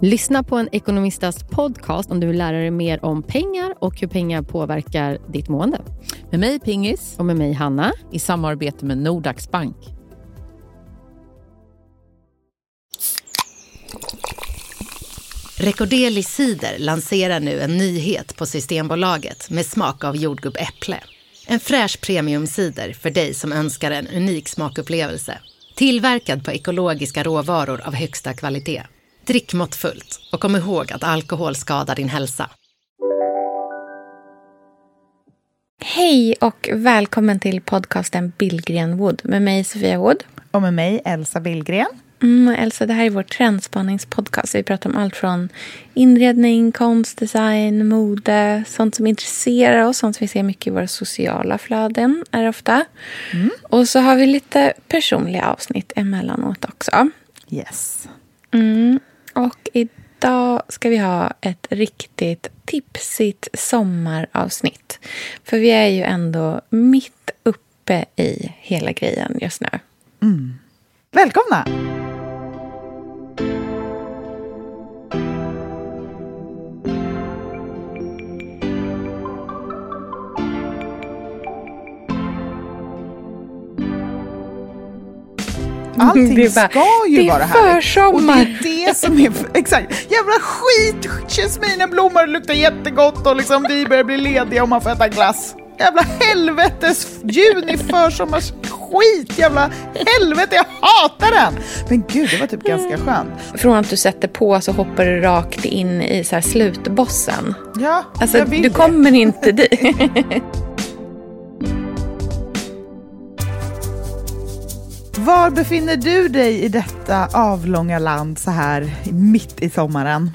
Lyssna på en ekonomistas podcast om du vill lära dig mer om pengar och hur pengar påverkar ditt mående. Med mig Pingis. Och med mig Hanna. I samarbete med Nordax Bank. Recordeli Cider lanserar nu en nyhet på Systembolaget med smak av jordgubbäpple. En fräsch premiumcider för dig som önskar en unik smakupplevelse. Tillverkad på ekologiska råvaror av högsta kvalitet. Drick måttfullt och kom ihåg att alkohol skadar din hälsa. Hej och välkommen till podcasten Billgren Wood med mig Sofia Wood. Och med mig Elsa Billgren. Mm, Elsa, det här är vår trendspaningspodcast. Vi pratar om allt från inredning, konst, design, mode, sånt som intresserar oss, sånt som vi ser mycket i våra sociala flöden är det ofta. Mm. Och så har vi lite personliga avsnitt emellanåt också. Yes. Mm. Och idag ska vi ha ett riktigt tipsigt sommaravsnitt. För vi är ju ändå mitt uppe i hela grejen just nu. Mm. Välkomna! Allting det bara, ska ju det vara härligt. Försommar. Och det är det som är... Exakt. Jävla skit! Jasmineblommor luktar jättegott och liksom vi börjar bli lediga och man får äta glass. Jävla helvetes juni försommars skit! Jävla helvete, jag hatar den! Men gud, det var typ ganska skönt. Från att du sätter på så hoppar du rakt in i så här slutbossen. Ja, alltså, jag vill Du det. kommer inte dit. Var befinner du dig i detta avlånga land så här mitt i sommaren?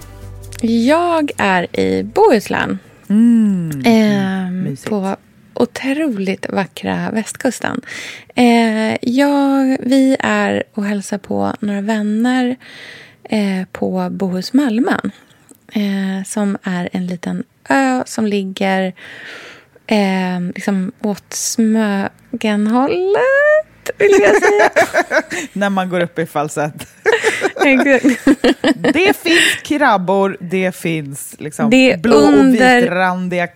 Jag är i Bohuslän. Mm, eh, på otroligt vackra västkusten. Eh, jag, vi är och hälsar på några vänner eh, på Bohusmalmen. Eh, som är en liten ö som ligger eh, liksom åt Smögenhållet vill jag säga. När man går upp i falsett. det finns krabbor, det finns liksom det blå under... och vitrandiga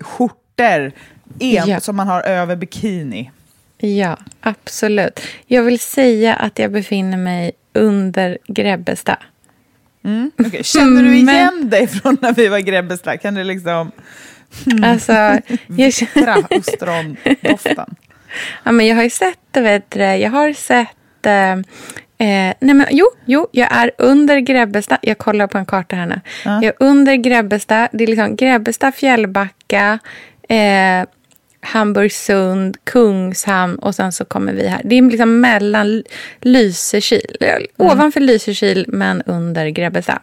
skjortor en, ja. som man har över bikini. Ja, absolut. Jag vill säga att jag befinner mig under Grebbestad. Mm, okay. Känner du igen Men... dig från när vi var i Grebbestad? Kan du liksom... Alltså, jag känner... ostrondoften. Ja, men jag har ju sett vet du, jag har sett... Eh, eh, nej men, jo, jo, jag är under Grebbestad. Jag kollar på en karta här nu. Ja. Jag är under Grebbestad. Det är liksom Grebbestad, Fjällbacka, eh, Hamburgsund, Kungshamn och sen så kommer vi här. Det är liksom mellan Lysekil. Mm. Ovanför Lysekil men under Grebbestad.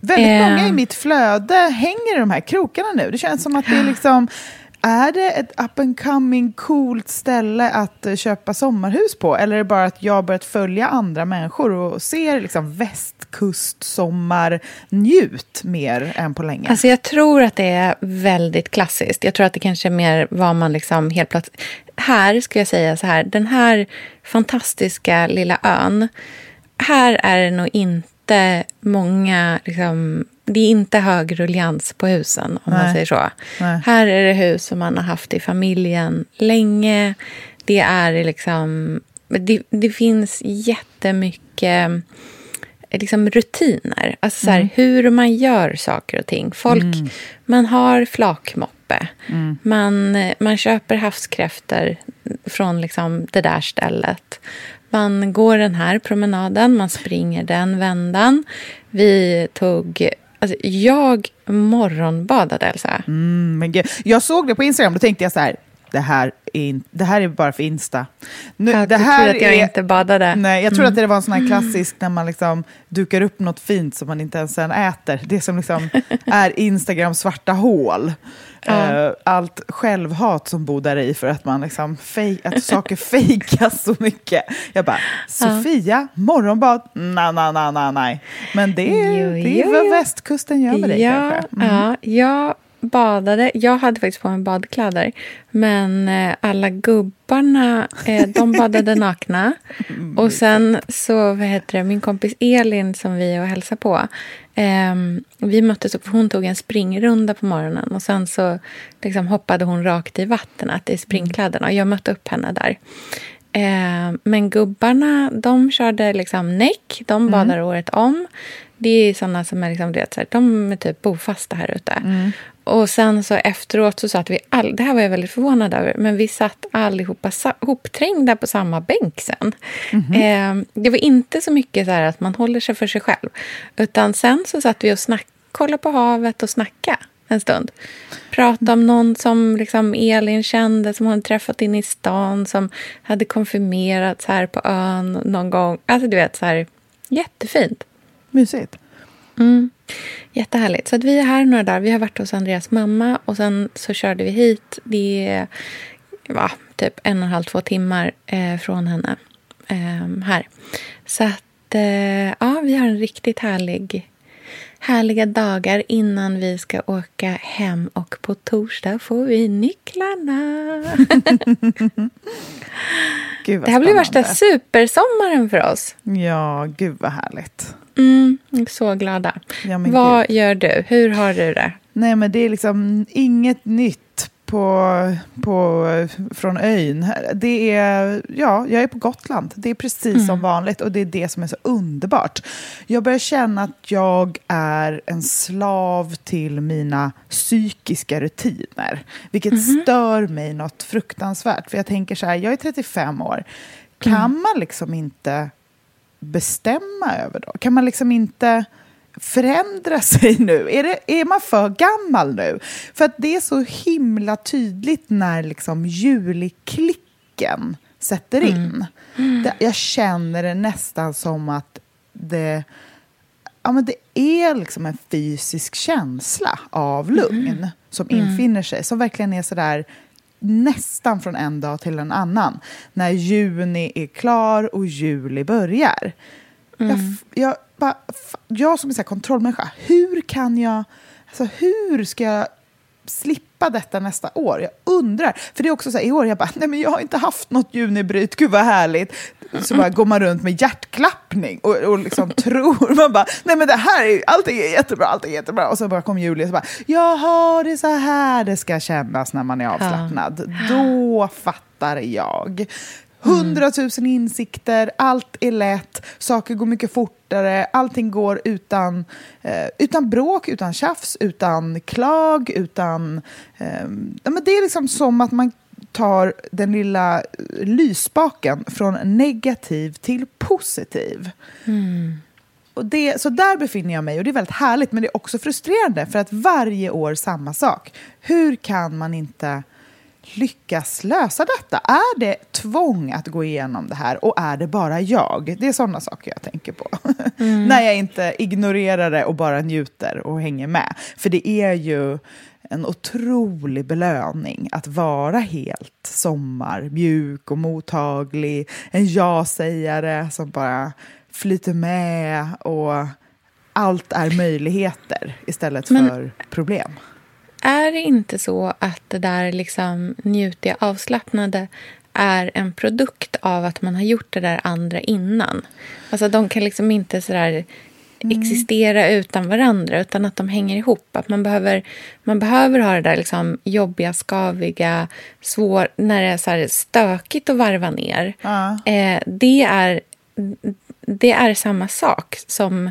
Väldigt eh, många i mitt flöde hänger i de här krokarna nu. Det känns som att det är liksom är det ett up and coming coolt ställe att eh, köpa sommarhus på? Eller är det bara att jag börjat följa andra människor och ser liksom västkustsommar njut mer än på länge? Alltså jag tror att det är väldigt klassiskt. Jag tror att det kanske är mer vad man liksom helt plötsligt... Här ska jag säga så här, den här fantastiska lilla ön. Här är det nog inte många liksom, det är inte hög ruljans på husen, om Nej. man säger så. Nej. Här är det hus som man har haft i familjen länge. Det är liksom... Det, det finns jättemycket liksom rutiner. Alltså så här, mm. hur man gör saker och ting. Folk, mm. Man har flakmoppe. Mm. Man, man köper havskräftor från liksom det där stället. Man går den här promenaden, man springer den vändan. Vi tog Alltså, jag morgonbadade, Elsa. Mm, men jag såg det på Instagram, då tänkte jag så här, det här är, in, det här är bara för Insta. Nu, jag det här att jag är, inte badade. Nej, jag tror mm. att det var en sån här klassisk när man liksom dukar upp något fint som man inte ens sen äter. Det som liksom är Instagrams svarta hål. Uh, allt självhat som bor där i för att, man liksom fej, att saker fejkas så mycket. Jag bara, Sofia, ja. morgonbad? Nej, nej, nej, nej, nej. Men det, jo, det är vad västkusten gör med dig ja, kanske. Mm. Ja, badade. Jag hade faktiskt på mig badkläder. Men eh, alla gubbarna, eh, de badade nakna. Och sen så, vad heter det, min kompis Elin som vi är och hälsade på. Eh, vi möttes upp, hon tog en springrunda på morgonen. Och sen så liksom, hoppade hon rakt i vattnet i springkläderna. Och jag mötte upp henne där. Eh, men gubbarna, de körde liksom näck. De mm. badar mm. året om. Det är såna som är, liksom, vet, så här, de är typ bofasta här ute. Mm. Och sen så efteråt så satt vi, all, det här var jag väldigt förvånad över, men vi satt allihopa hopträngda på samma bänk sen. Mm. Eh, det var inte så mycket så att man håller sig för sig själv. Utan sen så satt vi och snack, kollade på havet och snackade en stund. Prata om någon som liksom Elin kände, som hon träffat in i stan, som hade konfirmerats här på ön någon gång. Alltså du vet, så här, jättefint. Mysigt. Mm. Jättehärligt. Så att vi är här några dagar. Vi har varit hos Andreas mamma och sen så körde vi hit. Det är typ en och en halv, två timmar eh, från henne eh, här. Så att eh, ja, vi har en riktigt härlig härliga dagar innan vi ska åka hem och på torsdag får vi nycklarna. det här blir värsta supersommaren för oss. Ja, gud vad härligt. Mm, så glada. Ja, vad gud. gör du? Hur har du det? Nej, men det är liksom inget nytt på, på, från ön. Det är, ja, jag är på Gotland. Det är precis mm. som vanligt och det är det som är så underbart. Jag börjar känna att jag är en slav till mina psykiska rutiner. Vilket mm. stör mig något fruktansvärt. För jag tänker så här, jag är 35 år. Kan mm. man liksom inte bestämma över dem? Kan man liksom inte förändra sig nu? Är, det, är man för gammal nu? För att det är så himla tydligt när liksom juliklicken sätter mm. in. Mm. Mm. jag känner det nästan som att det, ja, men det är liksom en fysisk känsla av lugn mm. som mm. infinner sig. Som verkligen är sådär nästan från en dag till en annan. När juni är klar och juli börjar. Jag, mm. jag, bara, jag som är så kontrollmänniska, hur kan jag... Alltså hur ska jag slippa detta nästa år? Jag undrar. För det är också så här, i år, jag bara, nej men jag har inte haft något junibryt, gud vad härligt. Så bara går man runt med hjärtklappning och, och liksom tror, man bara, nej men det här är, allting är jättebra, allting är jättebra. Och så bara kom juli och så bara, jaha, det är så här det ska kännas när man är avslappnad. Ja. Då fattar jag. Hundratusen insikter, allt är lätt, saker går mycket fortare, allting går utan, eh, utan bråk, utan tjafs, utan klag, utan... Eh, men det är liksom som att man tar den lilla lysbaken från negativ till positiv. Mm. Och det, så där befinner jag mig och det är väldigt härligt men det är också frustrerande för att varje år samma sak. Hur kan man inte lyckas lösa detta? Är det tvång att gå igenom det här och är det bara jag? Det är sådana saker jag tänker på. Mm. När jag inte ignorerar det och bara njuter och hänger med. För det är ju en otrolig belöning att vara helt sommar, mjuk och mottaglig. En ja-sägare som bara flyter med och allt är möjligheter istället Men, för problem. Är det inte så att det där liksom njutiga, avslappnade är en produkt av att man har gjort det där andra innan? Alltså de kan liksom inte sådär mm. existera utan varandra utan att de hänger ihop. Att man behöver, man behöver ha det där liksom jobbiga, skaviga, svår, när det är så stökigt att varva ner. Ja. Eh, det, är, det är samma sak som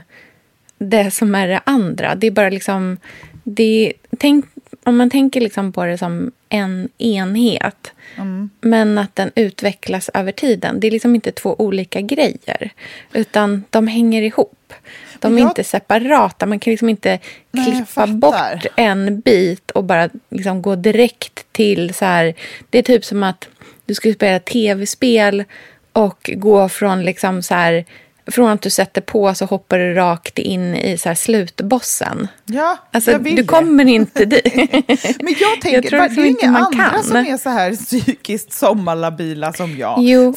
det som är det andra. Det är bara liksom... Det, tänk om man tänker liksom på det som en enhet mm. men att den utvecklas över tiden. Det är liksom inte två olika grejer, utan de hänger ihop. De är jag... inte separata. Man kan liksom inte Nej, klippa bort en bit och bara liksom gå direkt till... så här. Det är typ som att du skulle spela tv-spel och gå från liksom så här från att du sätter på så hoppar du rakt in i så här slutbossen. Ja, alltså, jag vill Du kommer inte dit. Men jag tänker, jag tror liksom det är ingen andra kan. som är så här psykiskt sommarlabila som jag. Jo.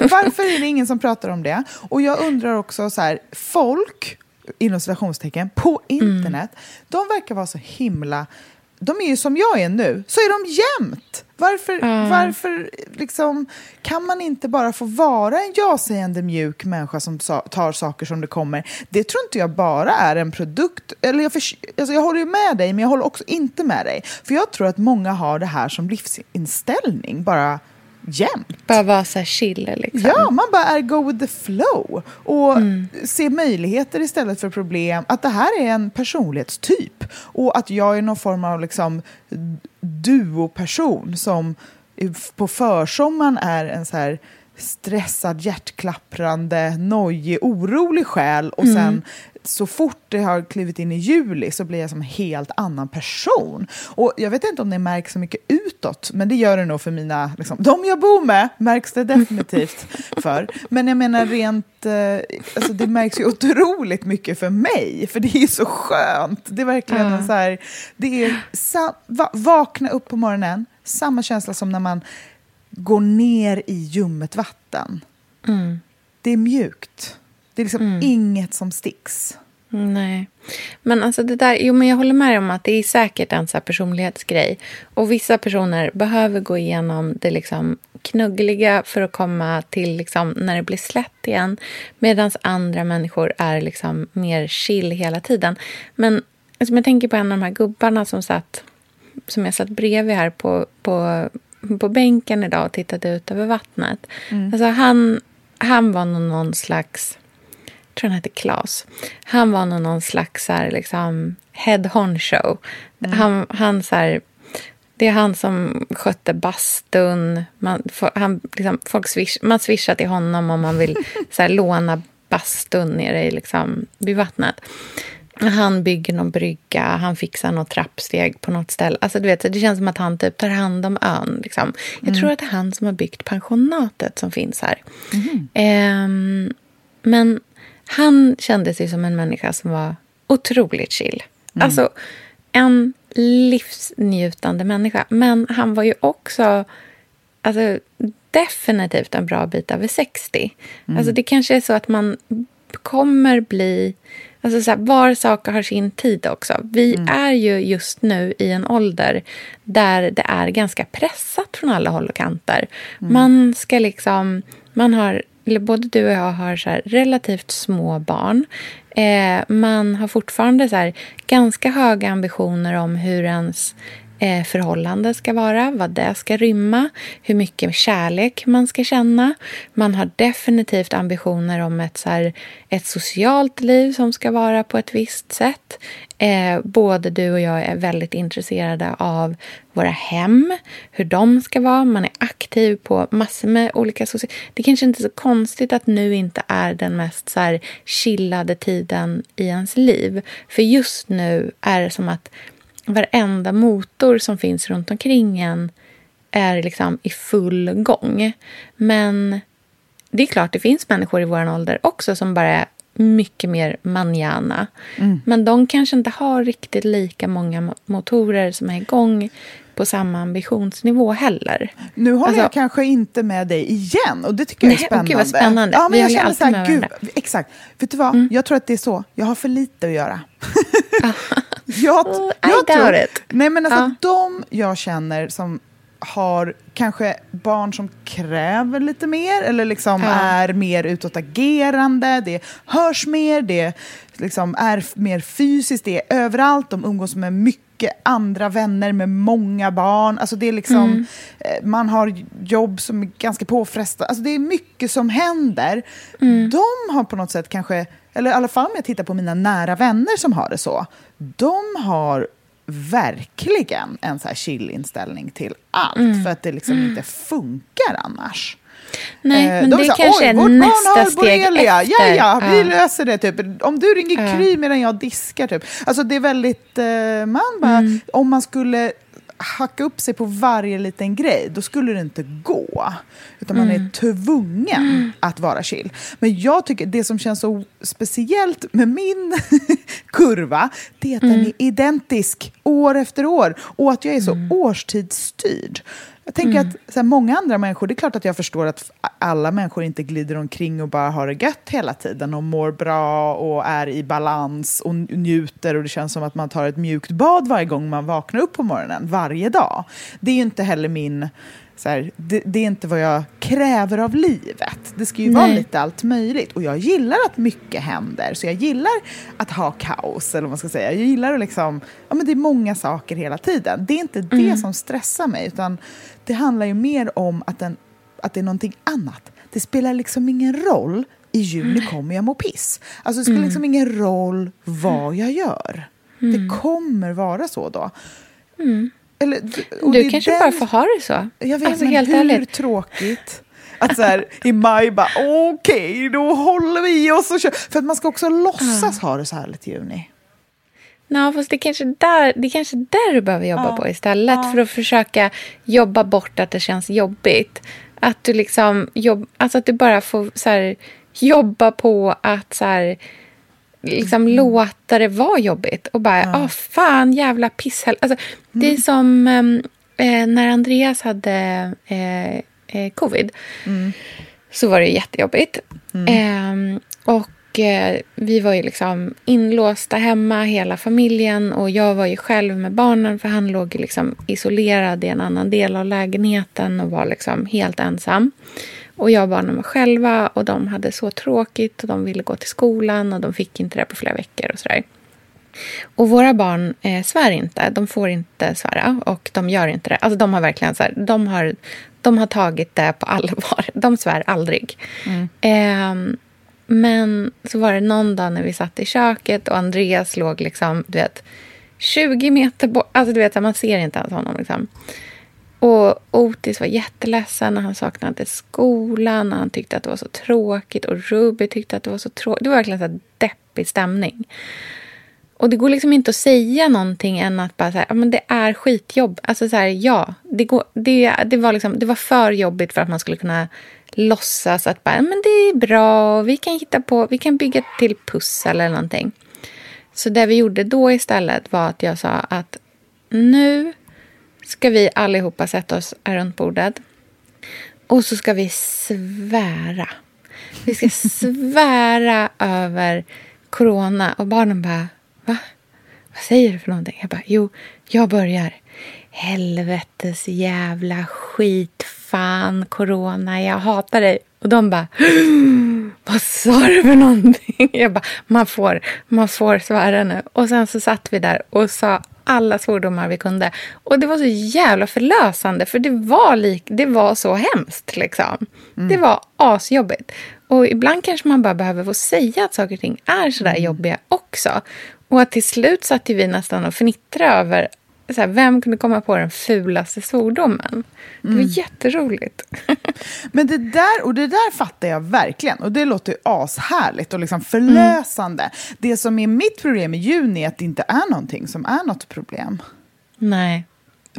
Varför är det ingen som pratar om det? Och jag undrar också så här, folk, inom citationstecken, på internet, mm. de verkar vara så himla de är ju som jag är nu, så är de jämt. Varför, Mm. varför liksom, kan man inte bara få vara en ja-sägande mjuk människa som tar saker som det kommer? Det tror inte jag bara är en produkt. Eller jag, förs- alltså jag håller ju med dig, men jag håller också inte med dig. För jag tror att många har det här som livsinställning, bara jämt. Bara vara så här chill liksom. Ja, man bara är go with the flow och se möjligheter istället för problem. Att det här är en personlighetstyp och att jag är någon form av liksom duoperson som på försommaren är en så här stressad, hjärtklapprande, nojig, orolig själ och sen så fort det har klivit in i juli så blir jag som en helt annan person. Och jag vet inte om det märks så mycket utåt, men det gör det nog för mina, liksom, de jag bor med märks det definitivt för. Men jag menar rent, eh, alltså det märks ju otroligt mycket för mig, för det är så skönt. Det är verkligen en så här, det är va, vakna upp på morgonen, samma känsla som när man går ner i ljummet vatten. Mm. Det är mjukt. Det är liksom inget som sticks. Nej. Men alltså det där, jo men jag håller med om att det är säkert en så personlighetsgrej. Och vissa personer behöver gå igenom det liksom knuggliga för att komma till liksom när det blir slätt igen. Medan andra människor är liksom mer chill hela tiden. Men alltså, jag tänker på en av de här gubbarna som satt som jag satt bredvid här på, på, på bänken idag och tittade ut över vattnet. Alltså han, han var någon slags tror han hette Klas. Han var nog någon slags här, liksom, head honcho. Han, han, så här, det är han som skötte bastun. Man, han, liksom, folk swish, man swishar till honom om man vill så här, låna bastun nere i, liksom, vid vattnet. Han bygger någon brygga, han fixar något trappsteg på något ställe. Alltså, du vet, det känns som att han typ tar hand om ön. Liksom. Jag tror att det är han som har byggt pensionatet som finns här. Ehm, men han kände sig som en människa som var otroligt chill. Alltså en livsnjutande människa. Men han var ju också alltså, definitivt en bra bit över 60. Alltså, det kanske är så att man kommer bli... Alltså så här, var saker har sin tid också. Vi är ju just nu i en ålder där det är ganska pressat från alla håll och kanter. Man ska liksom... Man har, eller både du och jag har så här relativt små barn. Eh, man har fortfarande så här ganska höga ambitioner om hur ens Eh, förhållande ska vara, vad det ska rymma, hur mycket kärlek man ska känna. Man har definitivt ambitioner om ett, så här, ett socialt liv som ska vara på ett visst sätt. Eh, både du och jag är väldigt intresserade av våra hem, hur de ska vara. Man är aktiv på massor med olika sociala... Det kanske inte är så konstigt att nu inte är den mest så här, chillade tiden i ens liv. För just nu är det som att varenda motor som finns runt omkring en är liksom i full gång. Men det är klart, det finns människor i vår ålder också som bara är mycket mer manjana. Men de kanske inte har riktigt lika många mo- motorer som är igång på samma ambitionsnivå heller. Nu håller Alltså- jag kanske inte med dig igen och det tycker jag är Nej, spännande. gud, vad spännande. Ja, men Vi jag känner så här, gud. Mm. exakt. Vet du vad? Jag tror att det är så. Jag har för lite att göra. jag, Oh, jag tror, it. Nej, men alltså Ja. de jag känner som har kanske barn som kräver lite mer eller liksom Ja. är mer utåtagerande, det hörs mer, det liksom är mer fysiskt, det är överallt, de umgås med mycket andra vänner med många barn. Alltså det är liksom, eh, man har jobb som är ganska påfrestande. Alltså det är mycket som händer. De har på något sätt kanske, eller i alla fall om jag tittar på mina nära vänner som har det så, de har verkligen en så här chill-inställning till allt för att det liksom inte funkar annars. Nej, Eh, men de det här, kanske "Oj, är nästa har steg borrelia. efter. Ja, ja, vi Ja. löser det. Typ. Om du ringer Ja. Kry medan jag diskar. Typ. Alltså, det är väldigt... Eh, man bara, Mm. Om man skulle hacka upp sig på varje liten grej, då skulle det inte gå. Utan man Mm. är tvungen att vara chill. Men jag tycker det som känns så speciellt med min kurva, det är att Mm. den är identisk år efter år. Och att jag är så årstidsstyrd. Jag tänker mm. att så här, många andra människor, det är klart att jag förstår att alla människor inte glider omkring och bara har det gött hela tiden och mår bra och är i balans och njuter och det känns som att man tar ett mjukt bad varje gång man vaknar upp på morgonen, varje dag. Det är ju inte heller min så här, det, det, är inte vad jag kräver av livet. Det ska ju Nej. vara lite allt möjligt. Och jag gillar att mycket händer. Så jag gillar att ha kaos, eller vad man ska säga. Jag gillar att liksom, ja men det är många saker hela tiden. Det är inte mm. det som stressar mig, utan det handlar ju mer om att, den, att det är någonting annat. Det spelar liksom ingen roll. I juni mm. kommer jag må piss. Alltså det spelar mm. liksom ingen roll vad jag gör. Det mm. kommer vara så då. Mm. Eller, du kanske den... bara får ha det så. Jag vet, alltså, men helt hur ärligt. tråkigt. Att så här, i maj bara, okej, okay, då håller vi oss och kör. För att man ska också låtsas ha det så härligt i juni. Ja, fast det är kanske där, det är kanske där du behöver jobba ja. på istället. Ja. För att försöka jobba bort att det känns jobbigt. Att du liksom, jobb, alltså att du bara får så här, jobba på att så här, liksom mm. låta det vara jobbigt. Och bara, ja. oh, fan jävla pisshäll. Alltså, mm. Det är mm. som ehm, eh, när Andreas hade eh, eh, covid. Mm. Så var det jättejobbigt. Eh, och eh, vi var ju liksom inlåsta hemma, hela familjen. Och jag var ju själv med barnen för han låg liksom isolerad i en annan del av lägenheten och var liksom helt ensam. Och jag och barnen var själva och de hade så tråkigt och de ville gå till skolan och de fick inte det på flera veckor och sådär. Och våra barn eh, svär inte. De får inte svära och de gör inte det. Alltså de har verkligen så här, de har, de har tagit det på allvar. De svär aldrig. Mm. Eh, men så var det någon dag när vi satt i köket och Andreas låg liksom, du vet, 20 meter bort. Alltså du vet, man ser inte ens honom liksom. Och Otis var jätteledsen när han saknade skolan. Han tyckte att det var så tråkigt. Och Ruby tyckte att det var så tråkigt. Det var verkligen så deppig stämning. Och det går liksom inte att säga någonting än att bara så här, ja, men det är skitjobb. Alltså så här, ja, det, går, det, det, var liksom, det var för jobbigt för att man skulle kunna låtsas att bara, men det är bra, vi kan hitta på, vi kan bygga till pussel eller någonting. Så det vi gjorde då istället var att jag sa att nu ska vi allihopa sätta oss runt bordet. Och så ska vi svära. Vi ska svära över corona. Och barnen bara, va? Vad säger du för någonting? Jag bara, jo, jag börjar. Helvetes jävla skit, fan, corona, jag hatar dig. Och de bara, vad sa du för någonting? Jag bara, man får, man får svära nu. Och sen så satt vi där och sa alla svordomar vi kunde. Och det var så jävla förlösande, för det var, lik, det var så hemskt. Liksom. Mm. Det var asjobbigt. Och ibland kanske man bara behöver få säga att saker och ting är så där mm. jobbiga också. Och att till slut satt vi nästan och fnittrade över så här, vem kunde komma på den fulaste svordomen? Det var mm. jätteroligt. Men det där, och det där fattar jag verkligen. Och det låter ju ashärligt och liksom förlösande. Mm. Det som är mitt problem i juni är att det inte är någonting som är något problem. Nej.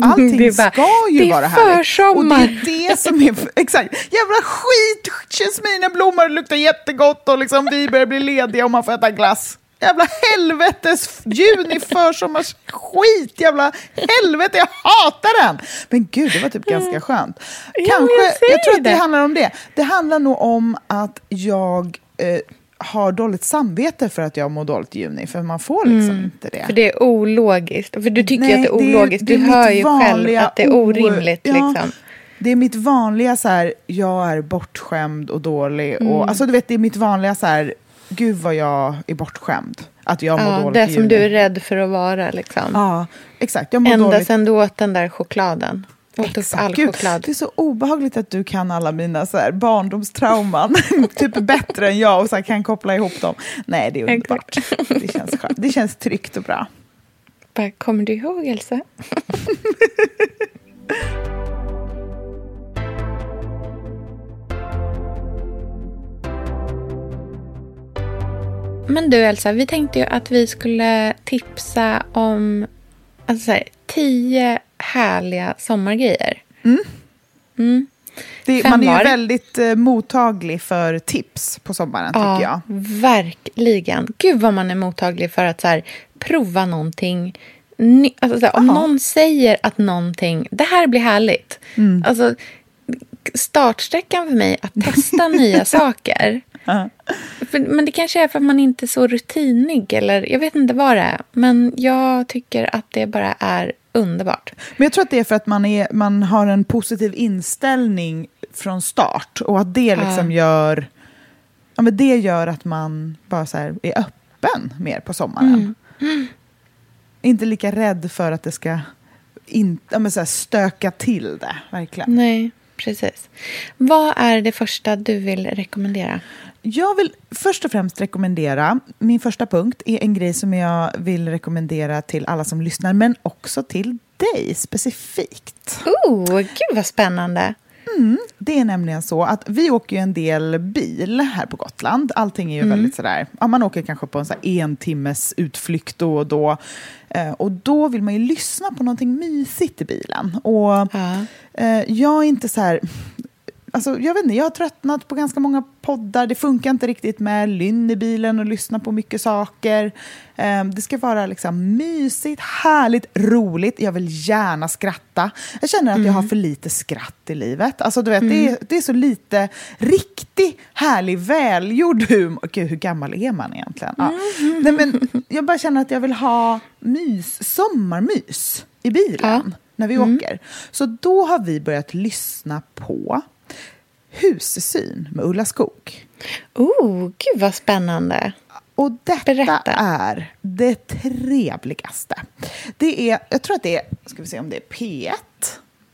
Allting bara, ska ju vara härligt. Försommar. Och det är det som är... Exakt. Jävla skit! Jasmineblommor luktar jättegott och liksom vi börjar bli lediga och man får äta glass. Jävla helvetes juni försommars skit, jävla helvete, jag hatar den! Men gud, det var typ ganska skönt. Kanske, ja, jag, jag, tror att det. det handlar om det. Det handlar nog om att jag eh, har dåligt samvete för att jag mår dåligt i juni, för man får liksom mm. inte det. För det är ologiskt. För du tycker Nej, att det är ologiskt. Det, det du hör ju själv att det är orimligt. Ja, liksom. Det är mitt vanliga så här, jag är bortskämd och dålig. Och, mm. alltså, du vet, det är mitt vanliga så här, gud vad jag är bortskämd. Att jag mår ja, dåligt Det som du är rädd för att vara. Liksom. Ja, exakt. Jag mår Ända dåligt. sen du åt den där chokladen. Åt upp all gud, choklad. Det är så obehagligt att du kan alla mina så här, barndomstrauman. typ bättre än jag och så här, kan koppla ihop dem. Nej, det är underbart. det, känns det känns tryggt och bra. kommer du ihåg, Elsa? Men du Elsa, vi tänkte ju att vi skulle tipsa om alltså här, tio härliga sommargrejer. Mm. Mm. Det, man är ju väldigt eh, mottaglig för tips på sommaren, ja, tycker jag. verkligen. Gud vad man är mottaglig för att så här, prova någonting ny, alltså, såhär, om någon säger att någonting, det här blir härligt. Mm. Alltså, startsträckan för mig att testa nya saker. Men det kanske är för att man inte är så rutinig eller jag vet inte vad det är. Men jag tycker att det bara är underbart. Men jag tror att det är för att man, är, man har en positiv inställning från start och att det liksom gör, ja, men det gör att man bara så här är öppen mer på sommaren. Inte lika rädd för att det ska in, ja, men så här stöka till det, verkligen. Nej, precis. Vad är det första du vill rekommendera? Jag vill först och främst rekommendera, min första punkt är en grej som jag vill rekommendera till alla som lyssnar, men också till dig specifikt. Oh, gud vad spännande. Det är nämligen så att vi åker ju en del bil här på Gotland. Allting är ju väldigt sådär, ja, man åker kanske på en så här en timmes utflykt då och då. Eh, och då vill man ju lyssna på någonting mysigt i bilen. Och Ja. eh, jag är inte så här... Alltså, jag vet inte, jag har tröttnat på ganska många poddar. Det funkar inte riktigt med lynn i bilen och lyssna på mycket saker. Eh, det ska vara liksom mysigt, härligt, roligt. Jag vill gärna skratta. Jag känner att jag har för lite skratt i livet. Alltså, du vet, det, är, det är så lite riktig, härlig, välgjord humor. Gud, hur gammal är man egentligen? Ja. Nej, men jag bara känner att jag vill ha mys, sommarmys i bilen när vi åker. Så då har vi börjat lyssna på Hussyn med Ulla Skog. Oh, gud vad spännande. Och detta Berätta. är det trevligaste. Det är, jag tror att det är, ska vi se om det är P1.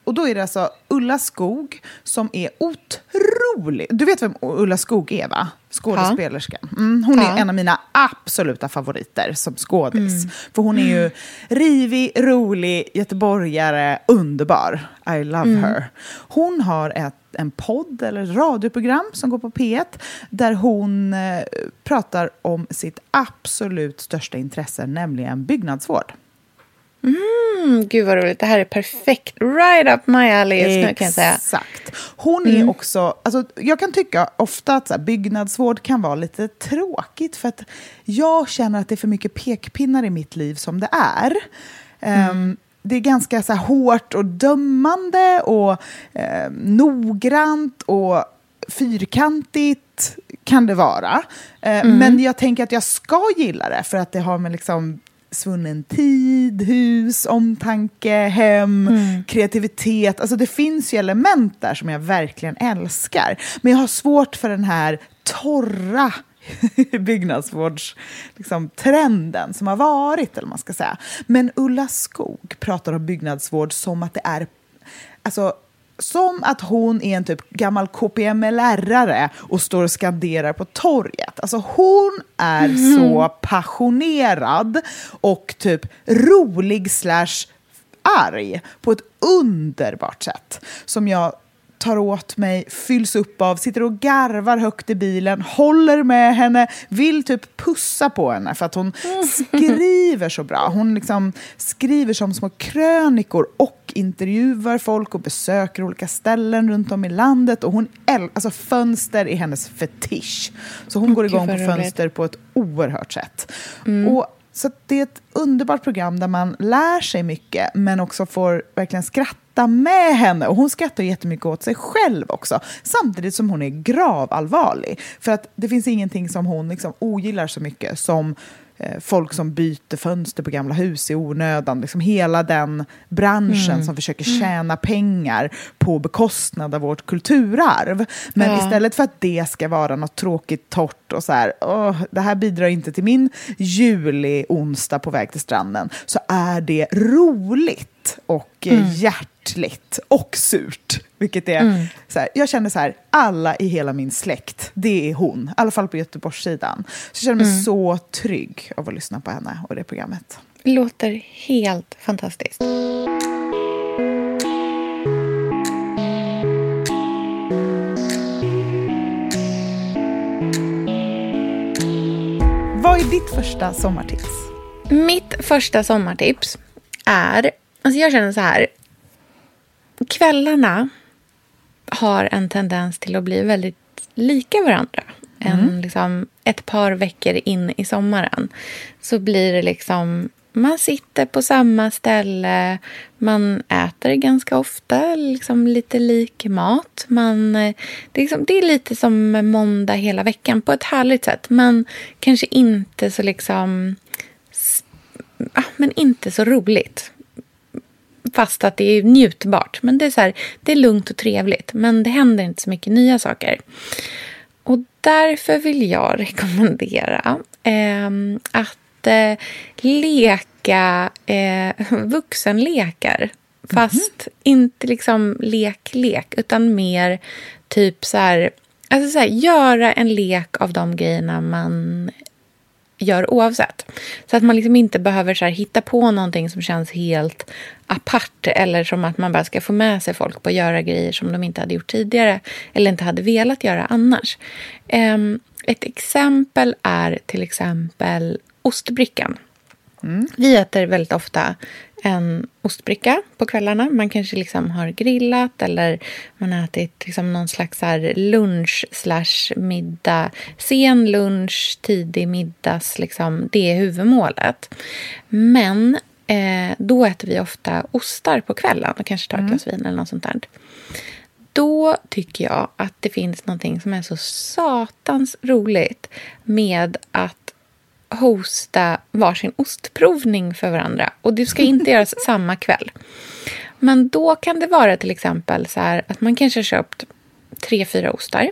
Och då är det alltså Ulla Skog som är otrolig. Du vet vem Ulla Skog är va? Skådespelerskan. Mm, hon är Ja. en av mina absoluta favoriter som skådis. För hon är ju rivig, rolig, göteborgare, underbar. I love her. Hon har ett, en podd eller ett radioprogram som går på P1 där hon eh, pratar om sitt absolut största intresse, nämligen byggnadsvård. Mm, gud vad roligt. Det här är perfekt. Right up my alley just nu kan jag säga. Exakt. Hon är också, alltså, jag kan tycka ofta att så här, byggnadsvård kan vara lite tråkigt för att jag känner att det är för mycket pekpinnar i mitt liv som det är. Ehm, det är ganska så här, hårt och dömande och eh, noggrant och fyrkantigt kan det vara. Eh, Men jag tänker att jag ska gilla det för att det har med liksom svunnen tid, hus, omtanke, hem, kreativitet. Alltså det finns ju element där som jag verkligen älskar. Men jag har svårt för den här torra byggnadsvårdstrenden liksom, trenden som har varit. Eller man ska säga. Men Ulla Skog pratar om byggnadsvård som att det är alltså, som att hon är en typ gammal KPML-lärare och står och skanderar på torget. Alltså hon är så passionerad och typ rolig slash arg på ett underbart sätt som jag tar åt mig, fylls upp av, sitter och garvar högt i bilen, håller med henne, vill typ pussa på henne för att hon skriver så bra. Hon liksom skriver som små krönikor och intervjuar folk och besöker olika ställen runt om i landet. Och hon alltså fönster är hennes fetisch. Så hon går igång på fönster på ett oerhört sätt. Och så det är ett underbart program där man lär sig mycket men också får verkligen skratta med henne. Och hon skrattar jättemycket åt sig själv också. Samtidigt som hon är gravallvarlig. För att det finns ingenting som hon liksom ogillar så mycket som folk som byter fönster på gamla hus i onödan. Liksom hela den branschen som försöker tjäna pengar på bekostnad av vårt kulturarv. Men Ja. istället för att det ska vara något tråkigt, torrt och så här, "Åh, det här bidrar inte till min juli onsdag på väg till stranden, så är det roligt och eh, hjärtligt och surt. Vilket är, så här, jag känner så här, alla i hela min släkt, det är hon, i alla fall på Göteborgssidan. Så jag känner mig så trygg av att lyssna på henne och det programmet. Låter helt fantastiskt. Vad är ditt första sommartips? Mitt första sommartips är... Alltså jag känner så här. Kvällarna har en tendens till att bli väldigt lika varandra. En, liksom, ett par veckor in i sommaren så blir det liksom man sitter på samma ställe, man äter ganska ofta, liksom lite lik mat. Man, det, är liksom, det är lite som måndag hela veckan på ett härligt sätt, men kanske inte så liksom... Men inte så roligt. Fast att det är njutbart. Men det är, så här, det är lugnt och trevligt, men det händer inte så mycket nya saker. Och därför vill jag rekommendera eh, att eh, leka eh, vuxenlekar. Fast mm-hmm. inte liksom lek-lek, utan mer typ så här... Alltså så här, göra en lek av de grejerna man gör oavsett. Så att man liksom inte behöver så hitta på någonting som känns helt apart eller som att man bara ska få med sig folk på att göra grejer som de inte hade gjort tidigare eller inte hade velat göra annars. Um, ett exempel är till exempel ostbrickan. Mm. Vi äter väldigt ofta en ostbricka på kvällarna. Man kanske liksom har grillat eller man har ätit liksom någon slags lunch slash middag. Sen lunch, tidig middags. Liksom, det är huvudmålet. Men eh, då äter vi ofta ostar på kvällen och kanske tar ett mm. glas vin eller något sånt där. Då tycker jag att det finns någonting som är så satans roligt med att hosta varsin ostprovning för varandra. Och det ska inte göras samma kväll. Men då kan det vara till exempel så här att man kanske har köpt tre, fyra ostar.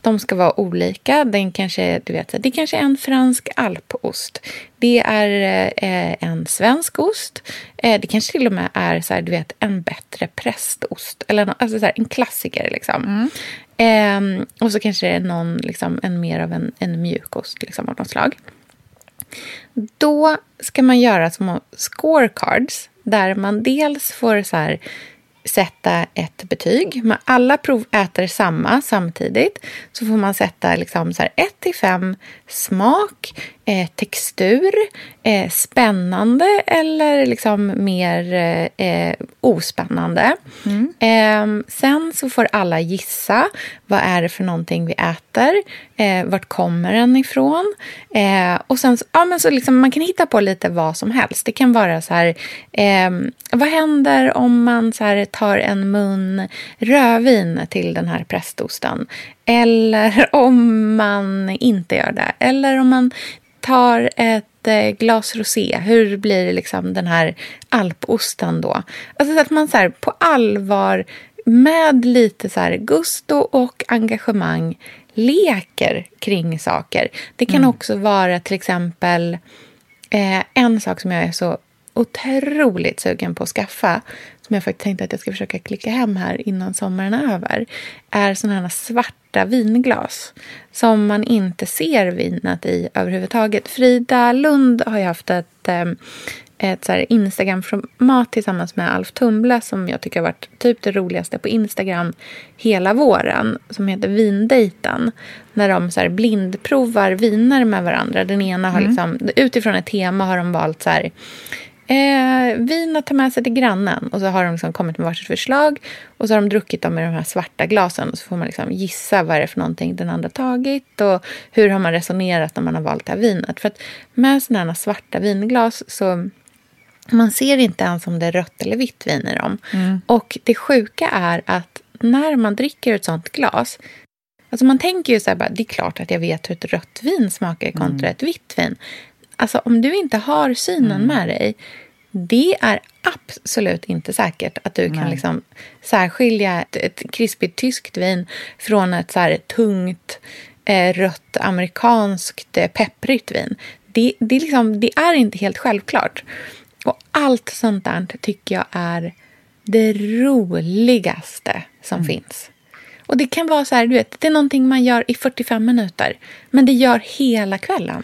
De ska vara olika. Den kanske, du vet, det kanske är en fransk alpost. Det är eh, en svensk ost. Eh, det kanske till och med är så här, du vet, en bättre prästost. Eller alltså så här, en klassiker. Liksom. Mm. Eh, och så kanske det är någon, liksom, en mer av en, en mjukost liksom, av något slag. Då ska man göra små scorecards där man dels får så här, sätta ett betyg. Men alla prov äter samma samtidigt. Så får man sätta liksom så här 1 till 5 smak, eh, textur, eh, spännande eller liksom mer eh, ospännande. Mm. Eh, sen så får alla gissa vad är det för någonting vi äter. Eh, vart kommer den ifrån? Eh, och sen ja, men så liksom, man kan hitta på lite vad som helst. Det kan vara så här, ehm, vad händer om man så här, tar en mun rödvin till den här prästosten? Eller om man inte gör det. Eller om man tar ett eh, glas rosé, hur blir liksom den här alposten då? Alltså att man så här, på allvar med lite så här gusto och engagemang leker kring saker. Det kan mm. också vara till exempel eh, en sak som jag är så otroligt sugen på att skaffa som jag faktiskt tänkte att jag ska försöka klicka hem här innan sommaren är över är sådana här svarta vinglas som man inte ser vinet i överhuvudtaget. Frida Lund har ju haft ett, eh, ett så Instagram-format tillsammans med Alf Tumble som jag tycker har varit typ det roligaste på Instagram hela våren som heter Vindejten. När de så blindprovar viner med varandra. Den ena har mm. liksom, utifrån ett tema har de valt så här Eh, vin att ta med sig till grannen. Och så har de liksom kommit med varsitt förslag. Och så har de druckit dem i de här svarta glasen. Och så får man liksom gissa vad det är för någonting den andra tagit. Och hur har man resonerat när man har valt det här vinet. För att med sådana här svarta vinglas så man ser inte ens om det är rött eller vitt vin i dem. Mm. Och det sjuka är att när man dricker ett sånt glas Alltså man tänker ju så här, bara, det är klart att jag vet hur ett rött vin smakar kontra mm. ett vitt vin. Alltså om du inte har synen mm. med dig, det är absolut inte säkert att du Nej. kan liksom särskilja ett, ett krispigt tyskt vin från ett så här tungt eh, rött amerikanskt eh, pepprigt vin. Det, det, liksom, det är inte helt självklart. Och allt sånt där tycker jag är det roligaste som mm. finns. Och det kan vara så här, du vet, det är någonting man gör i 45 minuter, men det gör hela kvällen.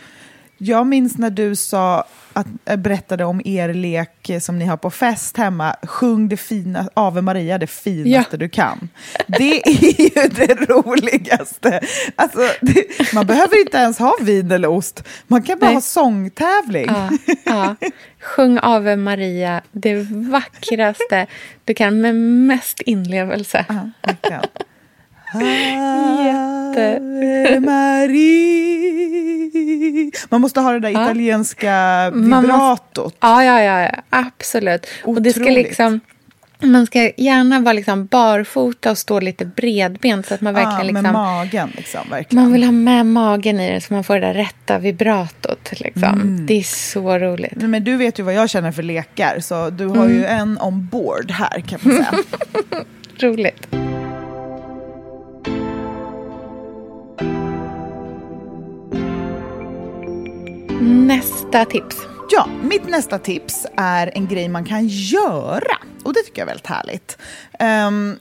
Jag minns när du sa att, äh, berättade om er lek som ni har på fest hemma. Sjung det fina, Ave Maria, det finaste ja. du kan. Det är ju det roligaste. Alltså, det, man behöver inte ens ha vin eller ost. Man kan bara Nej. ha sångtävling. Ja, ja. Sjung Ave Maria, det vackraste du kan med mest inlevelse. Ja, Ave Maria. Man måste ha det där italienska vibratot. Ja, ja, ja, absolut. Och det ska Otroligt. liksom... Man ska gärna vara liksom barfota och stå lite bredbent så att man verkligen med liksom... magen liksom, verkligen. Man vill ha med magen i det så man får det där rätta vibratot. Liksom. Mm. Det är så roligt. Nej, Men du vet ju vad jag känner för lekar, så du har ju Mm. en ombord här kan man säga. Roligt. Nästa tips. Ja, mitt nästa tips är en grej man kan göra. Och det tycker jag är väldigt härligt. Ehm,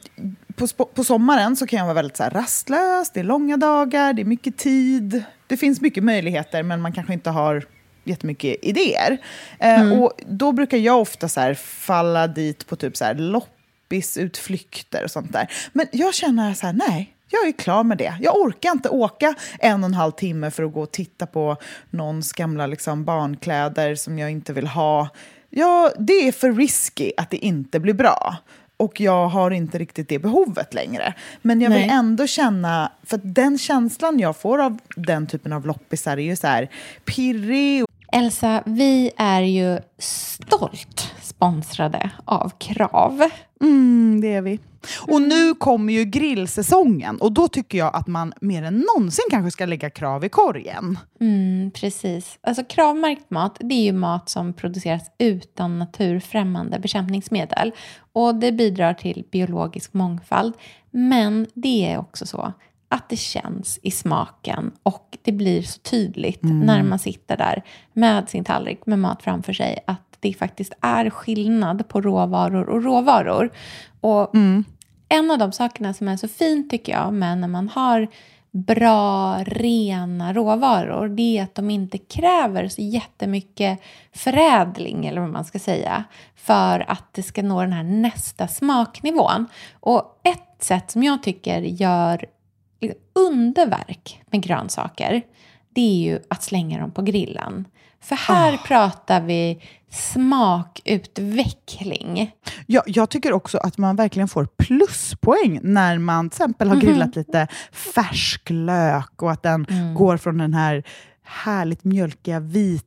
på, på sommaren så kan jag vara väldigt så här rastlös, det är långa dagar, det är mycket tid. Det finns mycket möjligheter men man kanske inte har jättemycket idéer. Eh, Och då brukar jag ofta så falla dit på typ så här loppisutflykter och sånt där. Men jag känner så här, nej, jag är klar med det. Jag orkar inte åka en och en halv timme för att gå och titta på någons gamla liksom, barnkläder som jag inte vill ha. Ja, det är för risky att det inte blir bra. Och jag har inte riktigt det behovet längre. Men jag vill Nej. ändå känna, för den känslan jag får av den typen av loppisar är ju så här pirrig Elsa, vi är ju stolt sponsrade av Krav. Mm, det är vi. Och nu kommer ju grillsäsongen och då tycker jag att man mer än någonsin kanske ska lägga krav i korgen. Mm, precis. Alltså kravmärkt mat, det är ju mat som produceras utan naturfrämmande bekämpningsmedel. Och det bidrar till biologisk mångfald. Men det är också så att det känns i smaken och det blir så tydligt när man sitter där med sin tallrik med mat framför sig att det faktiskt är skillnad på råvaror och råvaror. Och en av de sakerna som är så fint tycker jag med när man har bra, rena råvaror det är att de inte kräver så jättemycket förädling eller vad man ska säga för att det ska nå den här nästa smaknivån. Och ett sätt som jag tycker gör underverk med grönsaker det är ju att slänga dem på grillen. För här pratar vi smakutveckling. Ja, jag tycker också att man verkligen får pluspoäng när man till exempel har grillat lite färsk lök och att den går från den här härligt mjölkiga vita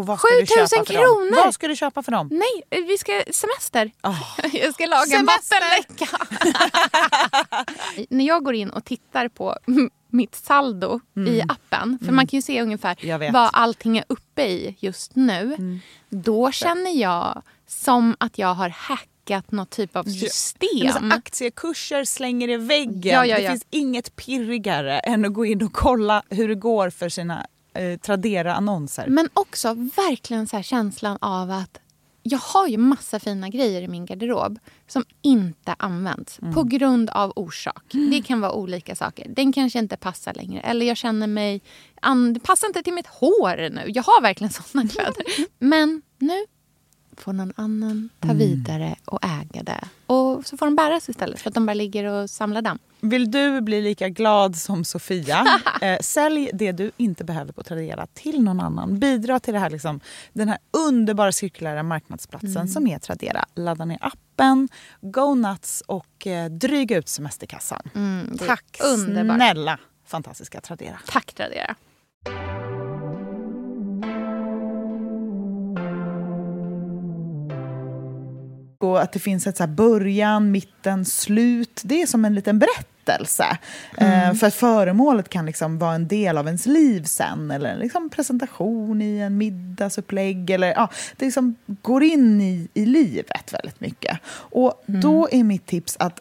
Och vad ska 7 000 du köpa för dem? kronor! Vad ska du köpa för dem? Nej, vi ska semester. Oh. Jag ska laga en vattenläcka. När jag går in och tittar på mitt saldo i appen, för man kan ju se ungefär vad allting är uppe i just nu. Då känner jag som att jag har hackat något typ av system. aktiekurser slänger i väggen. Ja, ja, Det ja. finns inget pirrigare än att gå in och kolla hur det går för sina eh, Tradera-annonser. Men också verkligen så här känslan av att jag har ju massa fina grejer i min garderob som inte används på grund av orsak. Det kan vara olika saker. Den kanske inte passar längre. Eller jag känner mig... Det passar inte till mitt hår nu. Jag har verkligen såna kläder. Men nu får någon annan ta vidare och äga det. Och så får de bäras istället för att de bara ligger och samlar damm. Vill du bli lika glad som Sofia, eh, sälj det du inte behöver på Tradera till någon annan. Bidra till det här, liksom, den här underbara cirkulära marknadsplatsen som är Tradera. Ladda ner appen, go nuts och eh, dryga ut semesterkassan. Mm, Tack underbart. snälla fantastiska Tradera. Tack Tradera. Och att det finns ett så början, mitten, slut. Det är som en liten berättelse. Mm. Eh, för att föremålet kan liksom vara en del av ens liv sen. Eller liksom presentation i en middagsupplägg. Eller, ja, det liksom går in i, i livet väldigt mycket. Och mm. då är mitt tips att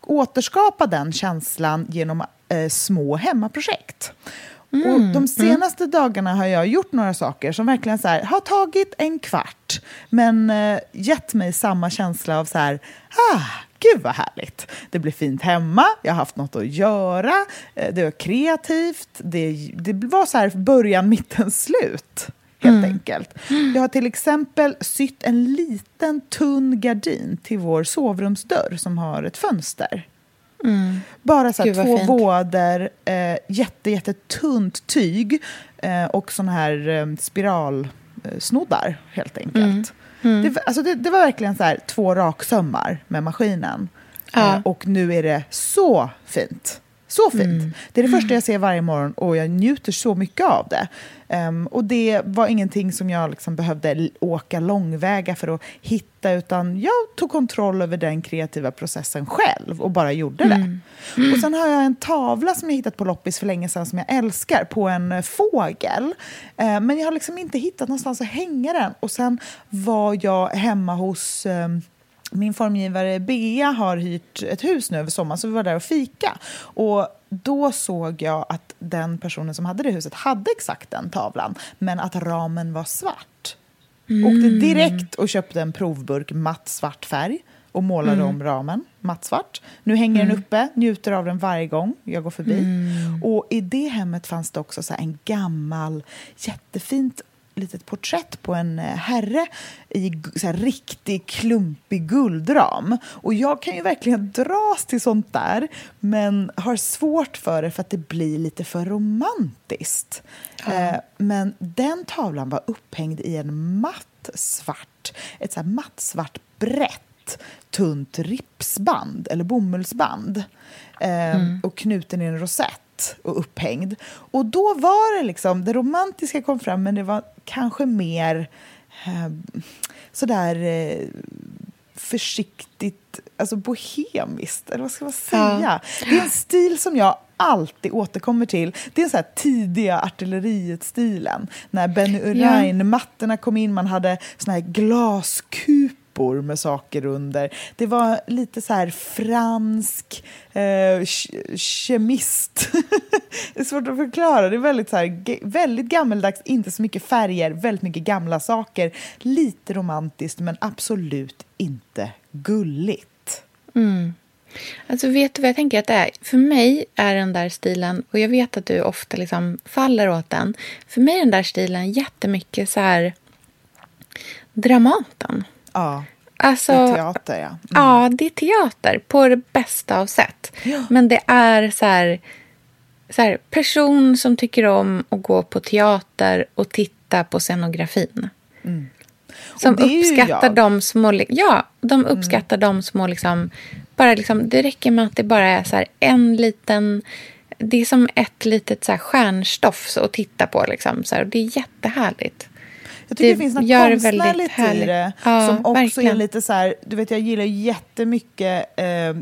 återskapa den känslan genom eh, små hemmaprojekt. Mm, och de mm. senaste mm. dagarna har jag gjort några saker som verkligen så här, har tagit en kvart men eh, gett mig samma känsla av så här, ah, gud vad härligt. Det blir fint hemma, jag har haft något att göra, eh, det var kreativt, det, det var så här början, mitten, slut. Helt mm. enkelt. Jag har till exempel sytt en liten tunn gardin till vår sovrumsdörr som har ett fönster. Mm. Bara så här, två fint. våder, eh, jätte, jättetunt tyg eh, och såna här eh, spiralsnoddar, helt enkelt. Mm. Mm. Det, alltså det, det, var verkligen så här, två raksömmar med maskinen. Ja. Eh, och nu är det så fint. Så fint. Mm. Det är det första jag ser varje morgon och jag njuter så mycket av det. Um, och det var ingenting som jag liksom behövde åka långväga för att hitta utan jag tog kontroll över den kreativa processen själv och bara gjorde det. Mm. Mm. Och sen har jag en tavla som jag hittat på loppis för länge sedan som jag älskar på en eh, fågel. Uh, men jag har liksom inte hittat någonstans att hänga den. Och sen var jag hemma hos um, min formgivare Bea har hyrt ett hus nu över sommaren, så vi var där och fika. Och då såg jag att den personen som hade det huset hade exakt den tavlan, men att ramen var svart. Mm. Åkte direkt och köpte en provburk matt svart färg och målade mm. om ramen mattsvart. Nu hänger mm. den uppe, njuter av den varje gång jag går förbi. Mm. Och i det hemmet fanns det också så en gammal, jättefint litet porträtt på en eh, herre i så här, riktig klumpig guldram. Och jag kan ju verkligen dras till sånt där men har svårt för det för att det blir lite för romantiskt. Ja. Eh, men den tavlan var upphängd i en matt svart, ett så här matt svart brett tunt ripsband eller bomullsband eh, mm. och knuten i en rosett och upphängd. Och då var det liksom, det romantiska kom fram men det var kanske mer eh, sådär eh, försiktigt, alltså bohemiskt, eller vad ska man säga? Ja. Det är en stil som jag alltid återkommer till. Det är så här tidiga artilleriet-stilen. När Benny Urain-mattorna kom in, man hade såna här glaskupor strumpor med saker under. Det var lite så här fransk eh, kemist. det är svårt att förklara. Det är väldigt, så här, väldigt gammeldags, inte så mycket färger, väldigt mycket gamla saker. Lite romantiskt, men absolut inte gulligt. Mm. Alltså vet du vad jag tänker att det är? För mig är den där stilen, och jag vet att du ofta liksom faller åt den. För mig är den där stilen jättemycket så här Dramaten. Ja. Alltså, det är teater, ja. Mm. Ja, det är teater på det bästa av sätt. Ja. Men det är så här, så här, person som tycker om att gå på teater och titta på scenografin. Mm. Som uppskattar de små... Ja, de mm. uppskattar mm. de små... Liksom, bara liksom, det räcker med att det bara är så här, en liten... Det är som ett litet så här, stjärnstoff att titta på. Liksom, så här, och det är jättehärligt. Jag tycker det, det finns något konstnärligt i det. Ja, som också verkligen. är lite så här, du vet jag gillar jättemycket eh, eh,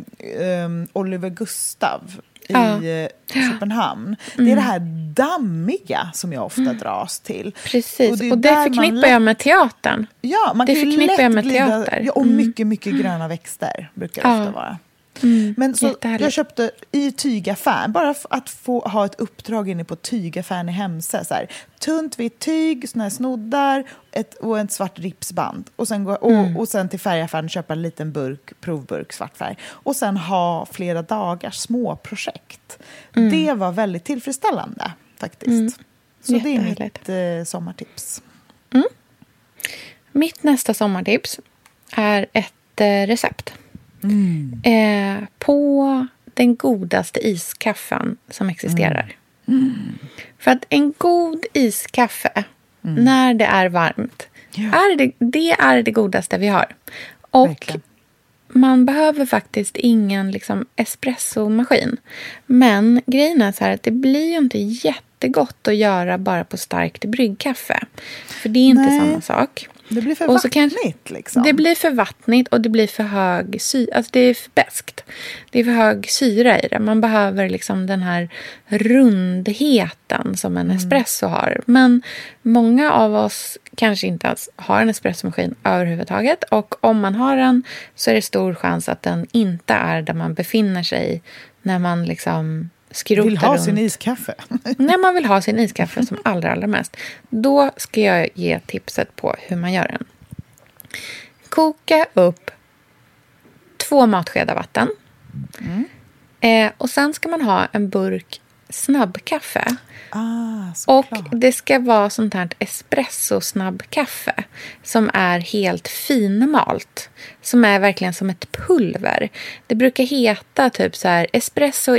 Oliver Gustav i ja. Eh, Köpenhamn. Mm. Det är det här dammiga som jag ofta mm. dras till. Precis, och det, och det förknippar jag med teatern. Ja, man det kan ju lätt jag med glida, teater. Ja, och mm. mycket, mycket gröna växter brukar det ja. ofta vara. Mm, Men så jag köpte i tygaffären, bara att få ha ett uppdrag inne på tygaffären i Hemse. Så här, tunt vitt tyg, såna här snoddar ett, och ett svart ripsband. Och sen, gå, och, mm. och sen till färgaffären köpa en liten burk, provburk svart färg. Och sen ha flera dagars små projekt. Mm. Det var väldigt tillfredsställande faktiskt. Mm. Så det är mitt eh, sommartips. Mm. Mitt nästa sommartips är ett eh, recept. Mm. Eh, på den godaste iskaffen som existerar. Mm. För att en god iskaffe, mm. när det är varmt, ja. är det, det är det godaste vi har. Och Verkligen. man behöver faktiskt ingen liksom, espressomaskin. Men grejen är så här att det blir ju inte jättegott att göra bara på starkt bryggkaffe. För det är inte Nej. samma sak. Det blir för Och vattnigt kanske- liksom. Det blir för vattnigt och det blir för hög syra. Alltså det är för beskt. Det är för hög syra i det. Man behöver liksom den här rundheten som en espresso har. Men många av oss kanske inte ens har en espressomaskin överhuvudtaget. Och om man har en så är det stor chans att den inte är där man befinner sig när man liksom skrotar Vill ha runt. sin iskaffe. När man vill ha sin iskaffe som allra, allra mest. Då ska jag ge tipset på hur man gör den. Koka upp två matskedar vatten. Eh, och sen ska man ha en burk snabbkaffe. Ah, Och det ska vara sånt här espresso snabbkaffe som är helt finmalt. Som är verkligen som ett pulver. Det brukar heta typ så här espresso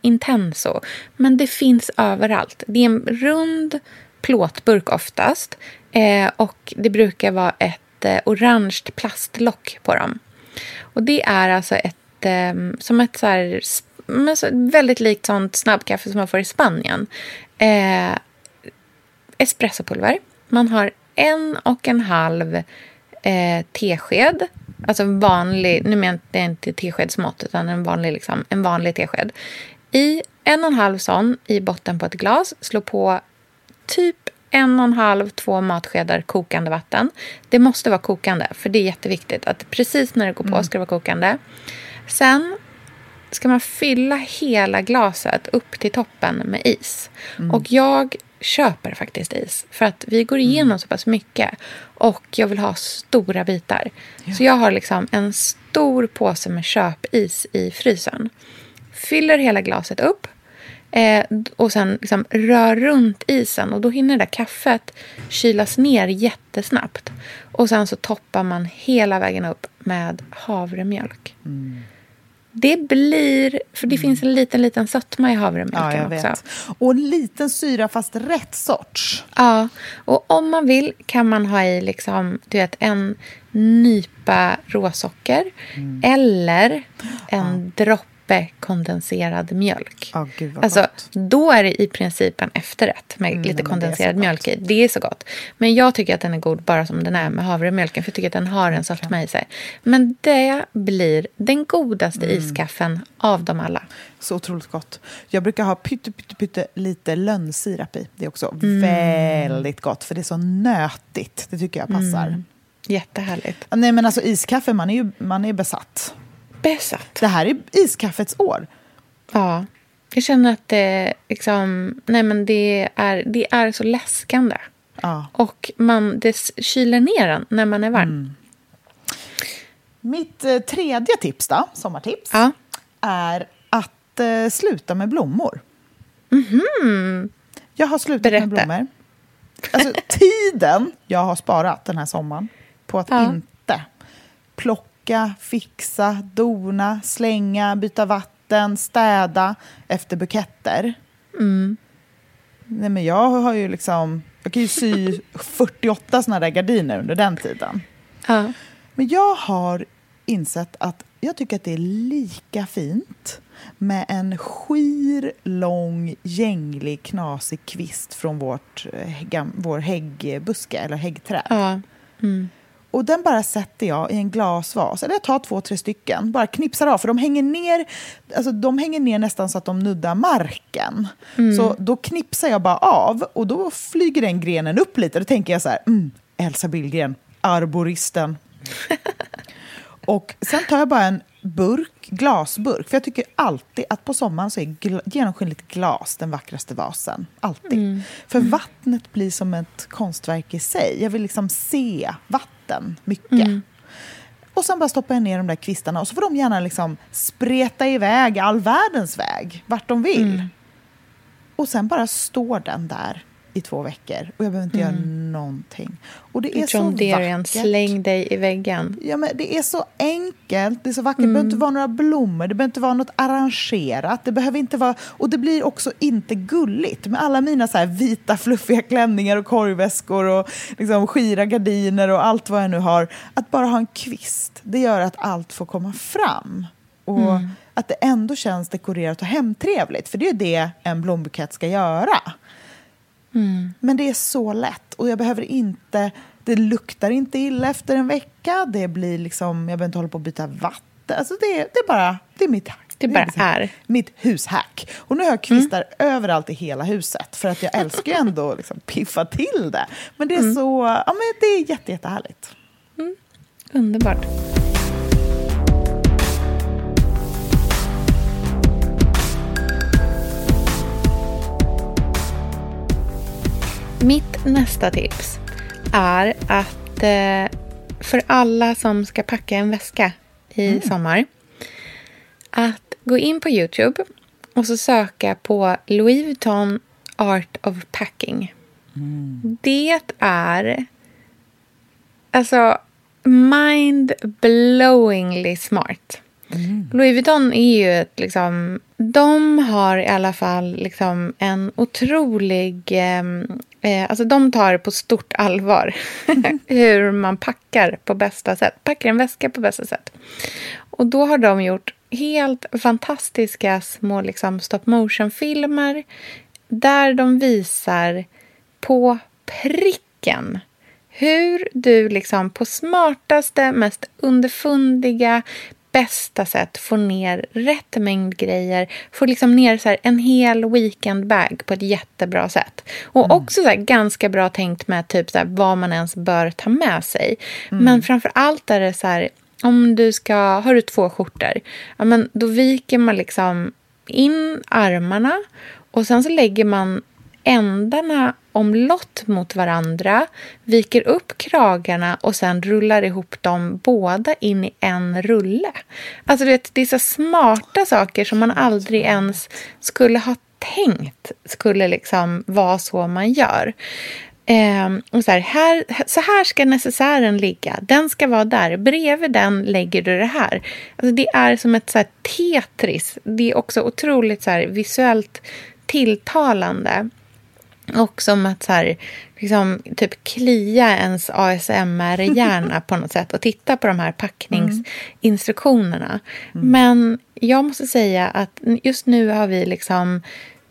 intenso. Men det finns överallt. Det är en rund plåtburk oftast. Eh, och det brukar vara ett eh, orange plastlock på dem. Och det är alltså ett, eh, som ett så här, men så, väldigt likt sånt snabbkaffe som man får i Spanien. Eh, espressopulver. Man har en och en halv eh, tesked. Alltså en vanlig, nu menar jag inte teskedsmått utan en vanlig, liksom, en vanlig tesked. I en och en halv sån i botten på ett glas. Slå på typ en och en halv, två matskedar kokande vatten. Det måste vara kokande, för det är jätteviktigt att precis när det går på ska det vara kokande. Sen ska man fylla hela glaset upp till toppen med is. Och jag köper faktiskt is. För att vi går igenom så pass mycket. Och jag vill ha stora bitar. Så jag har liksom en stor påse med köpis i frysen. Fyller hela glaset upp. Eh, och sen liksom rör runt isen. Och då hinner det där kaffet kylas ner jättesnabbt. Och sen så toppar man hela vägen upp med havremjölk. Det blir... För det finns en liten, liten sötma i havremjölken Ja, jag också. vet. Och en liten syra, fast rätt sorts. Ja, och om man vill kan man ha i liksom, du vet, en nypa råsocker eller en droppe kondenserad mjölk. Ja, gud vad alltså, gott. då är det i princip en efterrätt med Mm, lite kondenserad mjölk i. Det är så gott. Men jag tycker att den är god bara som den är med havremjölken. För jag tycker att den har en sötma i sig. Men det blir den godaste Mm. iskaffen av dem alla. Så otroligt gott. Jag brukar ha pytte, pytte, pytte lite lönnsirap i. Det är också Mm. väldigt gott, för det är så nötigt. Det tycker jag passar. Mm. Jättehärligt. Nej, men alltså iskaffe, man är ju man är besatt. Besatt. Det här är iskaffets år. Ja. Jag känner att det, liksom, nej men det, är, det är så läskande. Ja. Och man, det kyler ner en när man är varm. Mm. Mitt eh, tredje tips, då, sommartips, Ja. är att eh, sluta med blommor. Jag har slutat Berätta. med blommor. Alltså, tiden jag har sparat den här sommaren på att Ja. inte plocka, fixa, dona, slänga, byta vatten, städa efter buketter. Nej, men jag har ju liksom... Jag kan ju sy 48 såna där gardiner under den tiden. Ja. Men jag har insett att jag tycker att det är lika fint med en skir, lång, gänglig, knasig kvist från vårt, eh, vår häggbuske eller häggträd. Ja. Och den bara sätter jag i en glasvas, eller jag tar två, tre stycken, bara knipsar av, för de hänger ner, alltså de hänger ner nästan så att de nuddar marken. Så då knipsar jag bara av och då flyger den grenen upp lite. Då tänker jag så här, mm, Elsa Billgren, arboristen. och sen tar jag bara en burk, glasburk, för jag tycker alltid att på sommaren så är gl- genomskinligt glas den vackraste vasen. Alltid. För vattnet blir som ett konstverk i sig. Jag vill liksom se vatten mycket. Och sen bara stoppar jag ner de där kvistarna och så får de gärna liksom spreta iväg all världens väg, vart de vill. Och sen bara står den där i två veckor och jag behöver inte göra någonting. Och det är John så Derian, vackert. släng dig i väggen. Ja, men det är så enkelt, det är så vackert. Det behöver inte vara några blommor, det behöver inte vara något arrangerat. Det behöver inte vara, och det blir också inte gulligt. Med alla mina så vita fluffiga klänningar och korgväskor och liksom skira gardiner och allt vad jag nu har. Att bara ha en kvist, det gör att allt får komma fram. Och att det ändå känns dekorerat och hemtrevligt. För det är ju det en blombukett ska göra. Men det är så lätt och jag behöver inte, det luktar inte illa efter en vecka. Det blir liksom, jag behöver inte hålla på att byta vatten. Alltså det, det är bara, det är mitt hack. Det bara liksom är. Mitt hushack. Och nu har jag kvistar överallt i hela huset för att jag älskar ju ändå liksom piffa till det. Men det är så, ja men det är jätte, jättehärligt. Underbart. Mitt nästa tips är att eh, för alla som ska packa en väska i sommar att gå in på Youtube och så söka på Louis Vuitton Art of Packing. Det är alltså mind-blowingly smart. Louis Vuitton är ju ett liksom... De har i alla fall liksom en otrolig... ehm, Eh, alltså de tar på stort allvar hur man packar på bästa sätt. Packar en väska på bästa sätt. Och då har de gjort helt fantastiska små liksom, stop motion-filmer där de visar på pricken hur du liksom på smartaste, mest underfundiga, bästa sätt får ner rätt mängd grejer. Får liksom ner så en hel weekendbag på ett jättebra sätt. Och också så här ganska bra tänkt med typ så vad man ens bör ta med sig. Men framför allt är det så här, om du ska, har du två skjortor, ja, men då viker man liksom in armarna och sen så lägger man ändarna omlott mot varandra, viker upp kragarna och sen rullar ihop dem båda in i en rulle. Alltså du vet, det är så smarta saker som man aldrig ens skulle ha tänkt skulle liksom vara så man gör. Ehm, och så, här, här, så här ska necessären ligga. Den ska vara där. Bredvid den lägger du det här. Alltså det är som ett så här, Tetris. Det är också otroligt så här, visuellt tilltalande. Och som att så här, liksom, typ klia ens ASMR-hjärna på något sätt och titta på de här packningsinstruktionerna. Men jag måste säga att just nu har vi liksom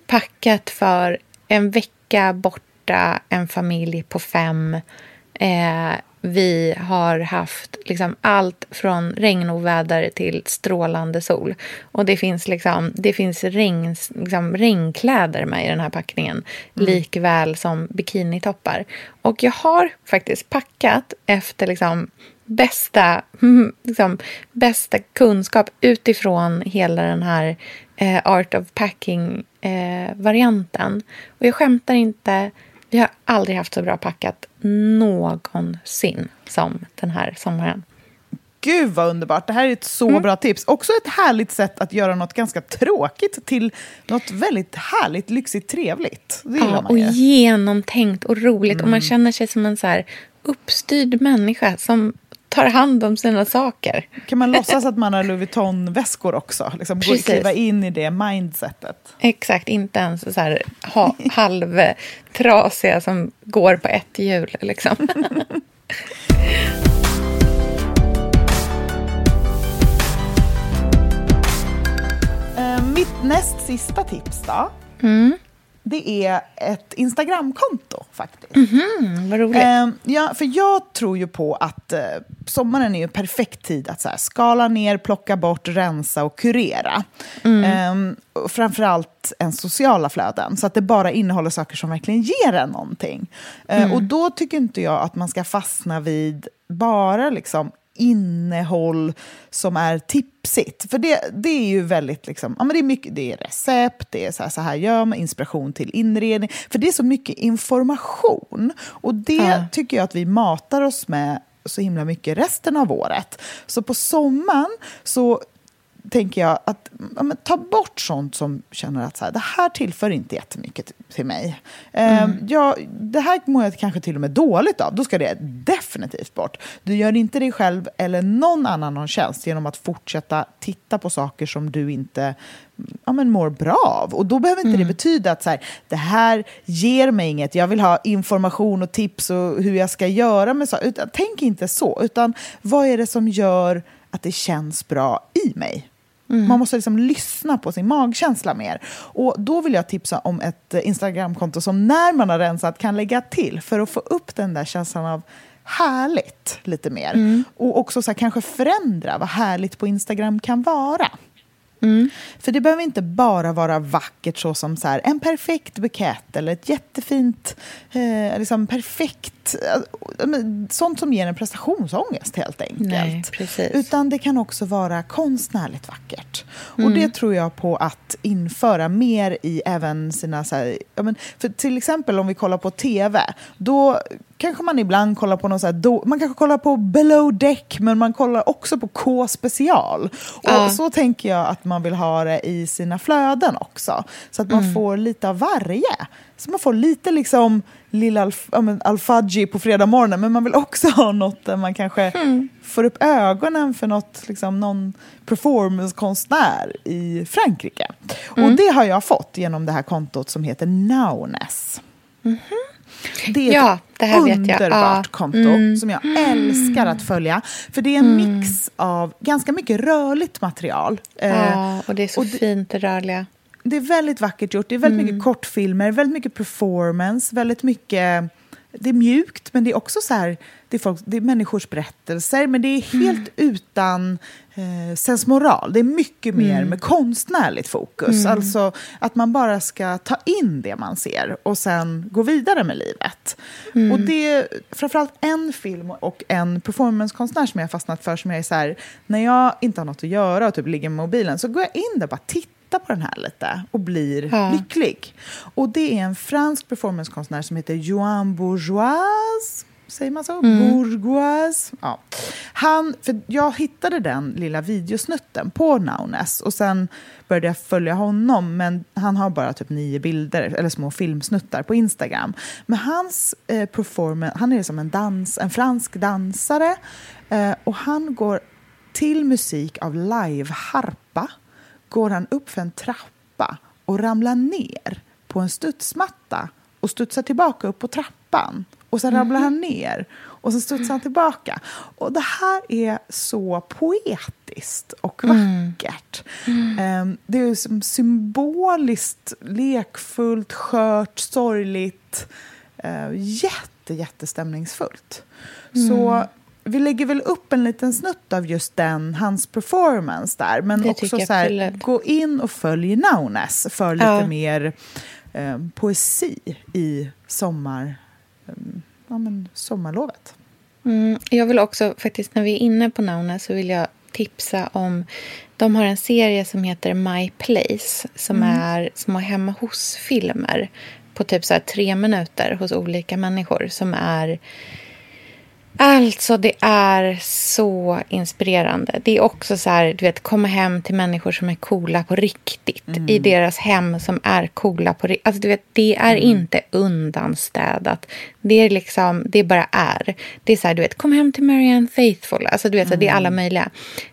packat för en vecka borta, en familj på fem. Eh, vi har haft liksom allt från regnoväder till strålande sol. Och det finns, liksom, det finns regn, liksom regnkläder med i den här packningen. Likväl som bikinitoppar. Och jag har faktiskt packat efter liksom bästa, liksom, bästa kunskap utifrån hela den här eh, Art of Packing-varianten. och jag skämtar inte. Vi har aldrig haft så bra packat någonsin som den här sommaren. Gud vad underbart, det här är ett så Mm. bra tips. Också ett härligt sätt att göra något ganska tråkigt till något väldigt härligt, lyxigt, trevligt. Det Ja, och genomtänkt och roligt. Och man känner sig som en så här uppstyrd människa som tar hand om sina saker. Kan man låtsas att man har Louis Vuitton-väskor också? Liksom gå, kliva in i det mindsetet. Exakt, inte ens så här ha, halvtrasiga som går på ett hjul. Liksom. Eh, mitt näst sista tips då, Mm. Det är ett Instagramkonto faktiskt. Mm, vad roligt. Eh, ja, för jag tror ju på att eh, sommaren är ju en perfekt tid att så här, skala ner, plocka bort, rensa och kurera. Eh, och framförallt ens sociala flöden, så att det bara innehåller saker som verkligen ger en någonting. Eh, Och då tycker inte jag att man ska fastna vid bara liksom innehåll som är tipsigt. För det, det är ju väldigt, liksom, ja, men det är mycket, det är recept, det är så här, så här gör man, inspiration till inredning. För det är så mycket information. Och det Ja. tycker jag att vi matar oss med så himla mycket resten av året. Så på sommaren så tänker jag att ja, ta bort sånt som känner att så här, det här tillför inte jättemycket till mig. Mm. Uh, ja, det här mår jag kanske till och med dåligt av. Då ska det definitivt bort. Du gör inte dig själv eller någon annan någon tjänst genom att fortsätta titta på saker som du inte ja, men mår bra av. Och då behöver inte mm. det betyda att så här, det här ger mig inget, jag vill ha information och tips och hur jag ska göra med saker. Tänk inte så, utan vad är det som gör att det känns bra i mig? Mm. Man måste liksom lyssna på sin magkänsla mer. Och Då vill jag tipsa om ett Instagramkonto som när man har rensat kan lägga till för att få upp den där känslan av härligt lite mer. Mm. Och också så här, kanske förändra vad härligt på Instagram kan vara. Mm. För det behöver inte bara vara vackert så som så här, en perfekt bukett eller ett jättefint, eh, liksom perfekt, eh, sånt som ger en prestationsångest helt enkelt. Nej, Utan det kan också vara konstnärligt vackert. Mm. Och det tror jag på att införa mer i även sina, så här, ja, men, för till exempel om vi kollar på tv, då kanske man ibland kollar på någon så do, man kanske kollar på below deck men man kollar också på K special. Och uh. så tänker jag att man vill ha det i sina flöden också. Så att man mm. får lite av varje. Så man får lite liksom lilla alf, alfaggi på fredag morgonen men man vill också ha något där man kanske mm. får upp ögonen för något, liksom, någon performancekonstnär i Frankrike. Mm. Och det har jag fått genom det här kontot som heter Nowness. Mm -hmm. Det är ja, det underbart ja. konto mm. som jag älskar att följa. För det är en mm. mix av ganska mycket rörligt material. Ja, eh, och det är så det, fint det rörliga. Det är väldigt vackert gjort. Det är väldigt mm. mycket kortfilmer, väldigt mycket performance, väldigt mycket... Det är mjukt, men det är också så här det är, folk, det är människors berättelser, men det är helt mm. utan eh, sensmoral. Det är mycket mer mm. med konstnärligt fokus. Mm. Alltså att man bara ska ta in det man ser och sen gå vidare med livet. Mm. Och det är framförallt en film och en performancekonstnär som jag har fastnat för som jag är så här, när jag inte har något att göra och typ ligger med mobilen så går jag in där och bara tittar på den här lite och blir ja. lycklig. Och det är en fransk performancekonstnär som heter Joan Bourgeois Säger man så? Mm. Bourgeois. Ja. Han, för jag hittade den lilla videosnutten på Nauness och sen började jag följa honom men han har bara typ nio bilder, eller små filmsnuttar på Instagram. Men hans eh, performance, han är som en, dans, en fransk dansare eh, och han går till musik av live-harpa går han upp för en trappa och ramlar ner på en studsmatta och studsar tillbaka upp på trappan. Och sen ramlar han ner och så studsar han tillbaka. Och det här är så poetiskt och mm. vackert. Mm. Mm. Det är som symboliskt, lekfullt, skört, sorgligt. Uh, jätte, jättestämningsfullt. Mm. Så vi lägger väl upp en liten snutt av just den, hans performance där. Men det också så här, gå in och följ Naunes för lite ja. mer eh, poesi i sommar ja, men sommarlovet. Mm, jag vill också, faktiskt när vi är inne på Nauna så vill jag tipsa om... De har en serie som heter My Place som mm. är små hemma hos-filmer på typ så tre minuter hos olika människor som är Alltså, det är så inspirerande. Det är också så här, du vet, komma hem till människor som är coola på riktigt. Mm. I deras hem som är coola på riktigt. Alltså, du vet, det är mm. inte undanstädat. Det är liksom, det bara är. Det är så här, du vet, kom hem till Marianne Faithful. Alltså, du vet, mm. så det är alla mm. möjliga.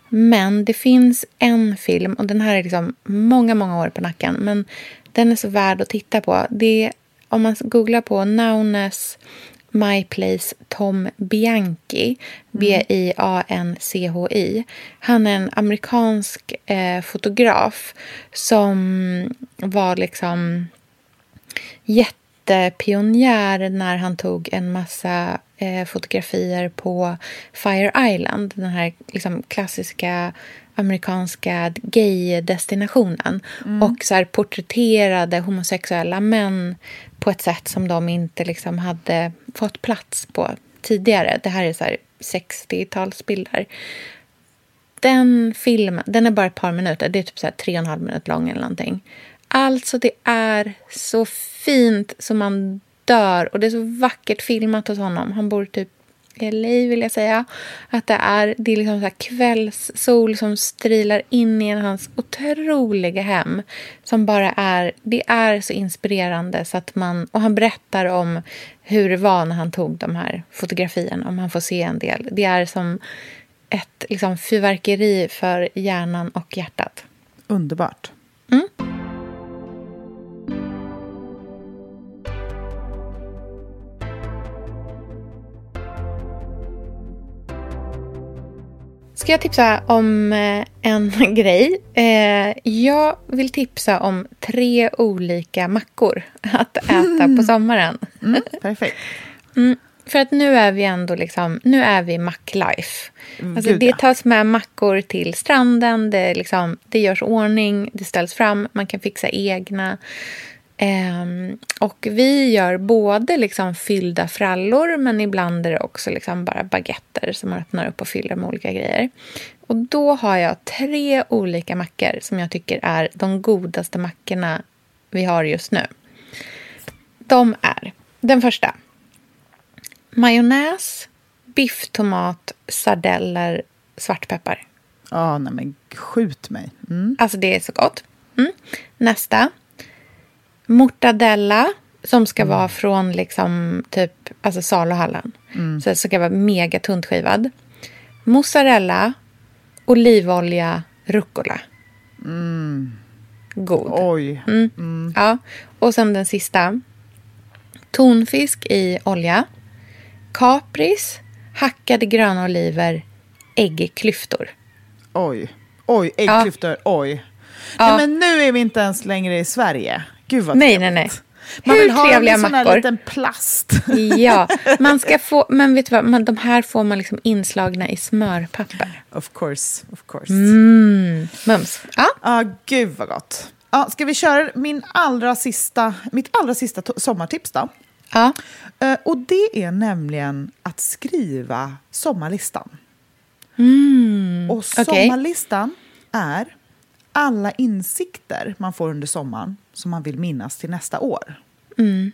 Men det finns en film, och den här är liksom många, många år på nacken. Men den är så värd att titta på. Det om man googlar på Naunes My Place Tom Bianchi, B-I-A-N-C-H-I. Han är en amerikansk eh, fotograf som var liksom jättepionjär när han tog en massa eh, fotografier på Fire Island, den här liksom, klassiska amerikanska gay-destinationen mm. och så porträtterade homosexuella män på ett sätt som de inte liksom hade fått plats på tidigare. Det här är så 60-talsbilder. Den filmen, den är bara ett par minuter. Det är typ så här tre och en halv minut lång eller någonting. Alltså, det är så fint som man dör. Och det är så vackert filmat hos honom. Han bor typ LA vill jag säga. Att det är, det är liksom så kvällssol som strilar in i hans otroliga hem. Som bara är, det är så inspirerande. Så att man, och han berättar om hur det var när han tog de här fotografierna. Om man får se en del. Det är som ett liksom, fyrverkeri för hjärnan och hjärtat. Underbart. Ska jag tipsa om eh, en grej? Eh, jag vill tipsa om tre olika mackor att äta på sommaren. Mm, perfekt. Mm, för att nu är vi ändå liksom, nu är vi macklife. Mm, Alltså gud, det ja. tas med mackor till stranden, det, liksom, det görs ordning, det ställs fram, man kan fixa egna. Ehm, och vi gör både liksom fyllda frallor men ibland är det också liksom bara baguetter som man öppnar upp och fyller med olika grejer. Och då har jag tre olika mackor som jag tycker är de godaste mackorna vi har just nu. De är den första. Majonnäs, biff, tomat, sardeller, svartpeppar. Ja, nej men skjut mig. Mm. Alltså det är så gott. Mm. Nästa. Mortadella som ska vara från liksom typ alltså saluhallen. Så det ska vara mega tunt skivad. Mozzarella, olivolja, rucola. God. Oj. Mm. Ja. Och sen den sista. Tonfisk i olja. Kapris, hackade gröna oliver, äggklyftor. Oj. Oj, äggklyftor. Oj. Ja. Nej, men nu är vi inte ens längre i Sverige. Gud vad Nej, nej, nej. Man Hur vill ha trevliga sån här mackor. liten plast. Ja, man ska få, men vet du vad, man, de här får man liksom inslagna i smörpapper. of course, of course. Mm, mums. Ja, Ja, gud vad gott. Ja, ska vi köra min allra sista, mitt allra sista sommartips då? ja. Eh, och det är nämligen att skriva sommarlistan. Mm, Och sommarlistan är alla insikter man får under sommaren som man vill minnas till nästa år. Mm.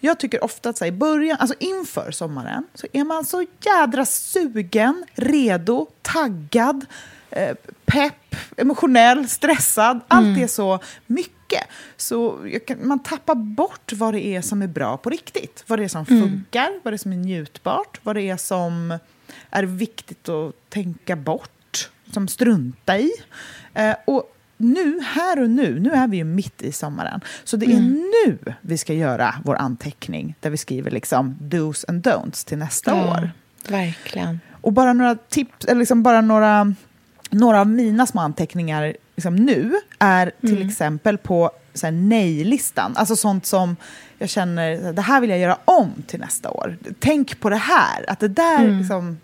Jag tycker ofta att så här, i början, alltså inför sommaren så är man så jädra sugen, redo, taggad, eh, pepp, emotionell, stressad. Allt är så mycket. Så kan, man tappar bort vad det är som är bra på riktigt. Vad det är som funkar, vad det är som är njutbart, vad det är som är viktigt att tänka bort, som strunta i. Eh, och nu, här och nu, nu är vi ju mitt i sommaren. Så det är nu vi ska göra vår anteckning där vi skriver liksom dos and don'ts till nästa Ja, år. Verkligen. Och bara några tips, eller liksom bara några, några av mina små anteckningar liksom nu är till exempel på nej-listan. Alltså sånt som jag känner, det här vill jag göra om till nästa år. Tänk på det här, att det där liksom,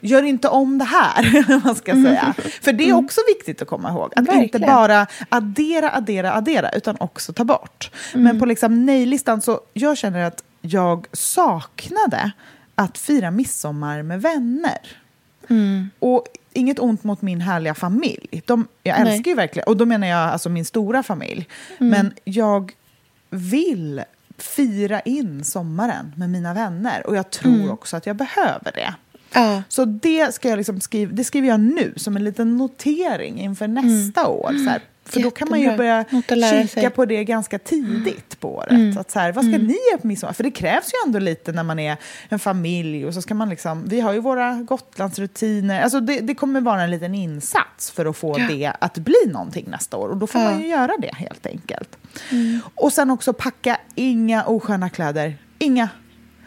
gör inte om det här, man ska säga. För det är också viktigt att komma ihåg. Att inte Verkligen. bara addera, addera, addera, utan också ta bort. Men på liksom nej-listan så, jag känner att jag saknade att fira midsommar med vänner. Och inget ont mot min härliga familj. De, jag Nej. älskar ju verkligen, och då menar jag alltså min stora familj. Men jag vill fira in sommaren med mina vänner. Och jag tror också att jag behöver det. Ja. Så det, ska jag liksom skriva, det skriver jag nu som en liten notering inför nästa år. Så här. För då kan man ju Jättebra. börja kika sig. på det ganska tidigt på året. Att så här, vad ska ni göra på midsommar? För det krävs ju ändå lite när man är en familj. och så ska man liksom, Vi har ju våra Gotlandsrutiner. Alltså det, det kommer vara en liten insats för att få det att bli någonting nästa år. Och då får Ja. man ju göra det helt enkelt. Och sen också packa inga osköna kläder. Inga.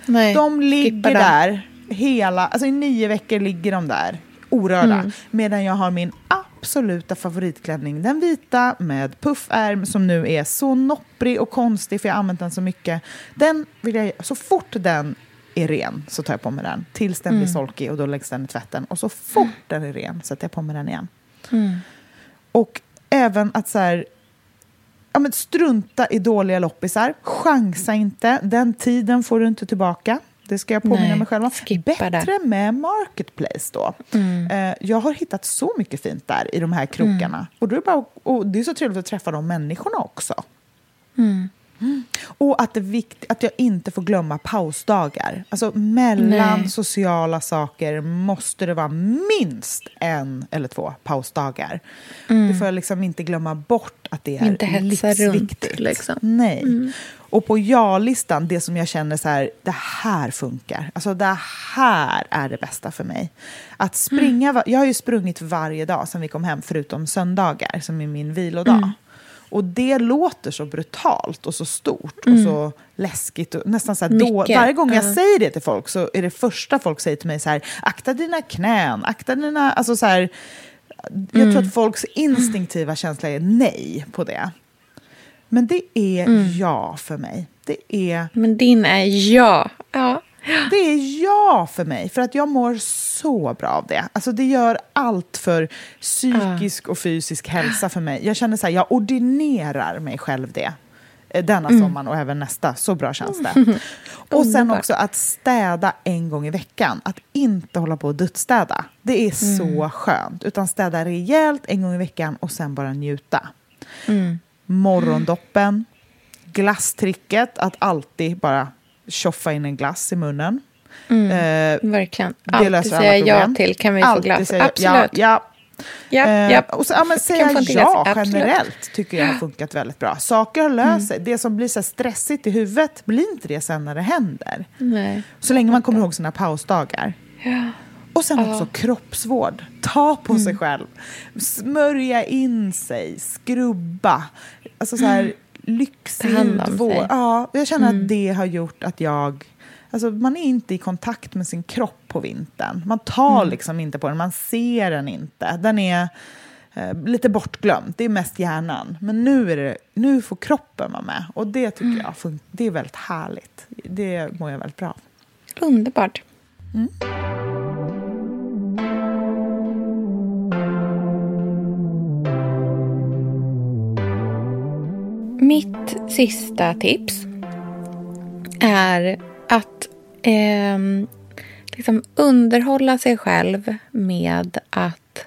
Nej, De ligger där hela, alltså i nio veckor ligger de där orörda. Mm. Medan jag har min absoluta favoritklänning, den vita med puffärm som nu är så nopprig och konstig för jag har använt den så mycket. Den vill jag, så fort den är ren så tar jag på mig den tills den Mm. blir solkig och då läggs den i tvätten. Och så fort den är ren sätter jag på mig den igen. Mm. Och även att så här, ja, men strunta i dåliga loppisar. Chansa inte. Den tiden får du inte tillbaka. Det ska jag påminna Nej, mig själv om. Bättre med Marketplace då. Eh, jag har hittat så mycket fint där i de här krokarna. Och, då är bara, och det är så trevligt att träffa de människorna också. Och att, det vikt, att jag inte får glömma pausdagar. Alltså mellan Nej. sociala saker måste det vara minst en eller två pausdagar. Det får jag liksom inte glömma bort att det är Mm. Inte hetsa runt, livsviktigt. liksom. Nej. Och på ja-listan, det som jag känner så här, det här funkar. Alltså det här är det bästa för mig. Att springa, va- jag har ju sprungit varje dag sedan vi kom hem, förutom söndagar som är min vilodag. Och det låter så brutalt och så stort och så läskigt. Och nästan så här då, varje gång jag ja. säger det till folk så är det första folk säger till mig så här, akta dina knän, akta dina... Alltså så här, jag Mm. tror att folks instinktiva känsla är nej på det. Men det är Mm. ja för mig. Det är, Men din är ja. ja. det är ja för mig, för att jag mår så bra av det. Alltså det gör allt för psykisk och fysisk hälsa för mig. Jag känner så här, jag ordinerar mig själv det. eh, Denna Mm. sommaren och även nästa. Så bra känns det. Och sen också att städa en gång i veckan. Att inte hålla på och duttstäda. Det är så Mm. skönt. Utan städa rejält en gång i veckan och sen bara njuta. Mm. Morgondoppen, glasstricket, att alltid bara tjoffa in en glass i munnen. Eh, Verkligen. det Alltid säga ja till. Kan vi få Alltid glass? säga Absolut. Ja, ja. Eh, ja. Och så, ja, men säga få ja generellt tycker jag har funkat väldigt bra. Saker har Mm. löst sig. Det som blir så stressigt i huvudet blir inte det sen när det händer. Nej. Så länge man kommer ihåg sina pausdagar. Ja. Och sen också kroppsvård. Ta på Mm. sig själv. Smörja in sig. Skrubba. Alltså så här Mm. Sig. Ja, jag känner att det har gjort att jag... Alltså man är inte i kontakt med sin kropp på vintern. Man tar Mm. liksom inte på den, man ser den inte. Den är eh, lite bortglömd. Det är mest hjärnan. Men nu, är det, nu får kroppen vara med. Och det tycker Mm. jag det är väldigt härligt. Det mår jag väldigt bra av. Underbart. Mitt sista tips är att ehm, liksom underhålla sig själv med att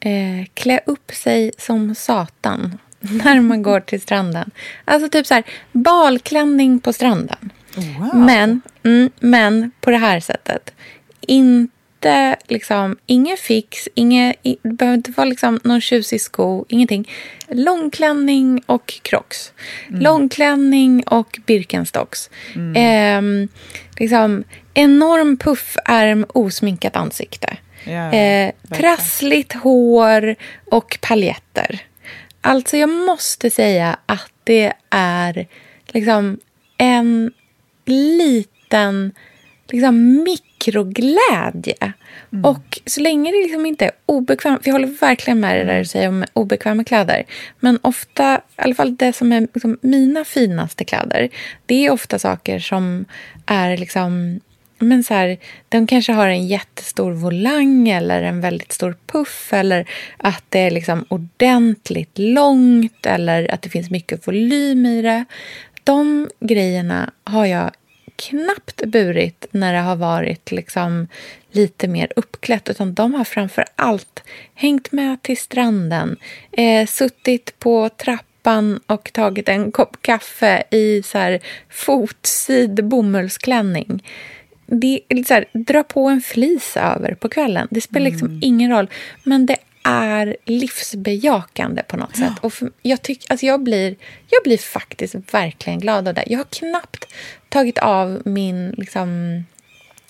eh, klä upp sig som satan när man går till stranden. Alltså typ så här, balklänning på stranden. Wow. Men, mm, men på det här sättet. Inte liksom, ingen fix, inget, i, det behöver inte vara liksom någon tjusig sko, ingenting. Långklänning och crocs. Långklänning och Birkenstocks. Ehm, liksom, enorm puffärm, osminkat ansikte. Ja, eh, trassligt hår och paljetter. Alltså jag måste säga att det är liksom en liten liksom mikroglädje. Och så länge det liksom inte är obekvämt, för jag håller verkligen med dig där du säger om obekväma kläder. Men ofta, i alla fall det som är liksom mina finaste kläder, det är ofta saker som är liksom men så här, de kanske har en jättestor volang eller en väldigt stor puff eller att det är liksom ordentligt långt eller att det finns mycket volym i det. De grejerna har jag knappt burit när det har varit liksom lite mer uppklätt utan de har framför allt hängt med till stranden, eh, suttit på trappan och tagit en kopp kaffe i så här fotsid bomullsklänning det är så här, dra på en flis över på kvällen. Det spelar liksom ingen roll. Men det är livsbejakande på något sätt. Och för, jag, tyck, alltså jag, blir, jag blir faktiskt verkligen glad av det. Jag har knappt tagit av min... Liksom,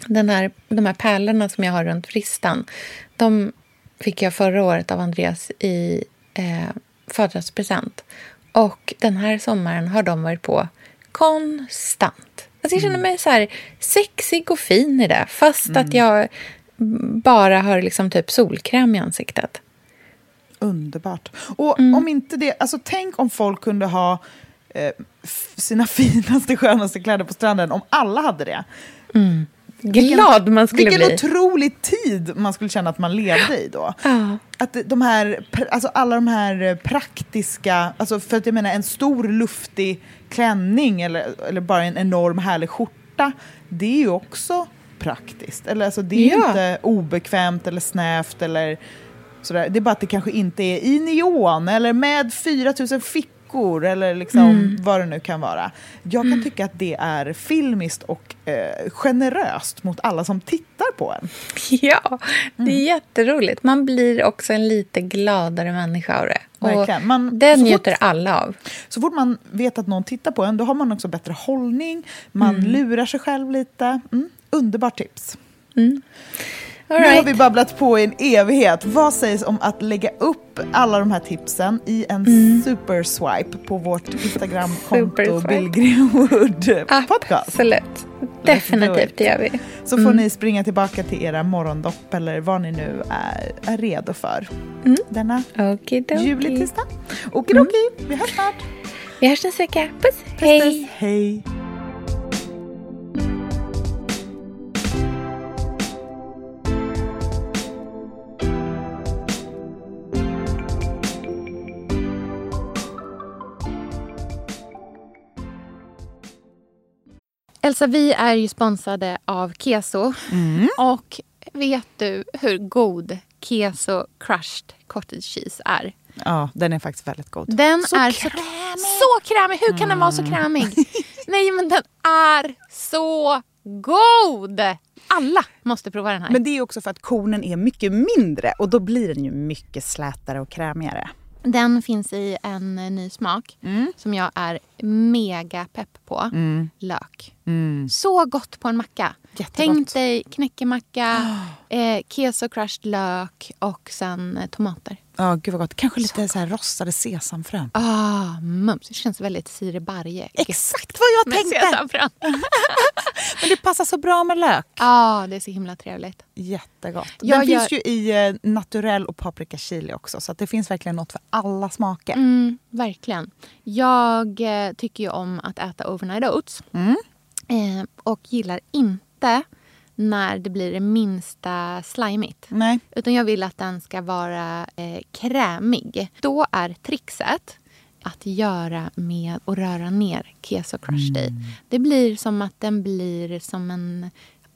den här, de här pärlorna som jag har runt vristan. De fick jag förra året av Andreas i eh, födelsedagspresent. Och den här sommaren har de varit på konstant. Alltså jag känner mig så här sexig och fin i det. Fast att jag bara har liksom typ solkräm i ansiktet. Underbart. Och Mm. om inte det, alltså tänk om folk kunde ha eh, sina finaste, skönaste kläder på stranden, om alla hade det. Glad man skulle Vilken bli. otrolig tid man skulle känna att man levde i då. Ja. Att de här, alltså alla de här eh, praktiska, alltså för att jag menar en stor luftig klänning eller, eller bara en enorm härlig skjorta, det är ju också praktiskt. Eller alltså det är Ja. inte obekvämt eller snävt eller sådär. Det är bara att det kanske inte är i neon eller med 4000 fickor eller liksom vad det nu kan vara. Jag kan tycka att det är filmiskt och eh, generöst mot alla som tittar på en. Ja, det är jätteroligt. Man blir också en lite gladare människa av det. Verkligen. Man- fort- njuter alla av. Så fort man vet att någon tittar på en, då har man också bättre hållning, man lurar sig själv lite. Mm. Underbart tips. All Nu har right. vi babblat på i en evighet. Vad sägs om att lägga upp alla de här tipsen i en superswipe på vårt Instagramkonto Superswipe. Bill Greenwood podcast? Absolut. Definitivt, det gör vi. Så får ni springa tillbaka till era morgondopp eller vad ni nu är, är redo för. Denna Okidoki. Okidoki, vi hörs snart. Vi hörs nästa vecka. Puss. Hej. Hej. Elsa, vi är ju sponsrade av Keso. Och vet du hur god Keso crushed cottage cheese är? Ja, den är faktiskt väldigt god. Den Så är krämig. så, så krämig. Hur kan den vara så krämig? Nej, men den är så god! Alla måste prova den här. Men det är också för att kornen är mycket mindre och då blir den ju mycket slätare och krämigare. Den finns i en ny smak som jag är mega pepp på. Lök. Så gott på en macka. Jättegott. Tänk dig knäckemacka, eh, keso crushed lök och sen eh, tomater. Ja, gud vad gott. Kanske lite så här rostade sesamfrön. Ah, mums. Det känns väldigt Siri Barje. Exakt vad jag tänkte! sesamfrön. Men det passar så bra med lök. Ja, det är så himla trevligt. Jättegott. Jag Den gör- finns ju i eh, naturell och paprika chili också. Så att det finns verkligen något för alla smaker. Mm, verkligen. Jag eh, tycker ju om att äta overnight oats. Mm. Eh, och gillar inte när det blir det minsta slimigt. Nej. Utan jag vill att den ska vara eh, krämig. Då är trixet att göra med att röra ner keso crushed i. Mm. Det blir som att den blir som en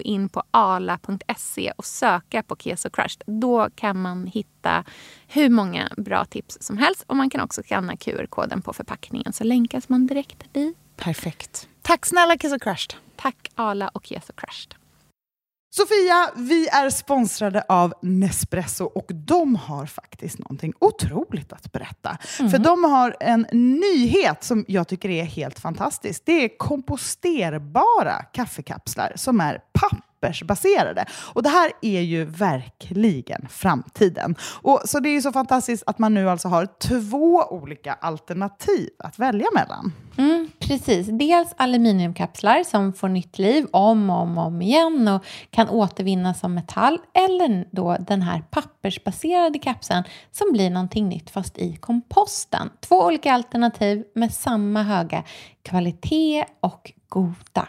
in på ala.se och söka på Keso Crushed. Då kan man hitta hur många bra tips som helst. Och man kan också skanna QR-koden på förpackningen så länkas man direkt dit. Perfekt. Tack snälla och Crushed. Tack Ala och Keso Crushed. Sofia, vi är sponsrade av Nespresso och de har faktiskt någonting otroligt att berätta. För de har en nyhet som jag tycker är helt fantastisk. Det är komposterbara kaffekapslar som är pappersbaserade. Och det här är ju verkligen framtiden. Och så det är ju så fantastiskt att man nu alltså har två olika alternativ att välja mellan. Mm, precis. Dels aluminiumkapslar som får nytt liv om och om, och om igen och kan återvinnas som metall. Eller då den här pappersbaserade kapseln som blir någonting nytt fast i komposten. Två olika alternativ med samma höga kvalitet och goda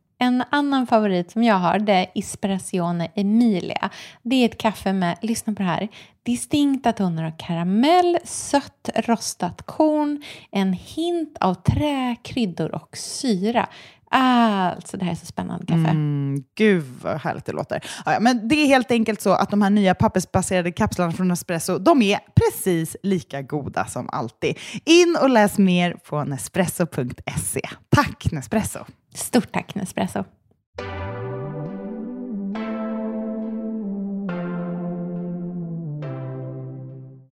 En annan favorit som jag har det är Espressione Emilia. Det är ett kaffe med, lyssna på det här, distinkta toner av karamell, sött rostat korn, en hint av trä, kryddor och syra. Alltså, det här är så spännande kaffe. Mm, gud vad härligt det låter. Ja, men det är helt enkelt så att de här nya pappersbaserade kapslarna från Nespresso, de är precis lika goda som alltid. In och läs mer på nespresso.se. Tack Nespresso! Stort tack Nespresso!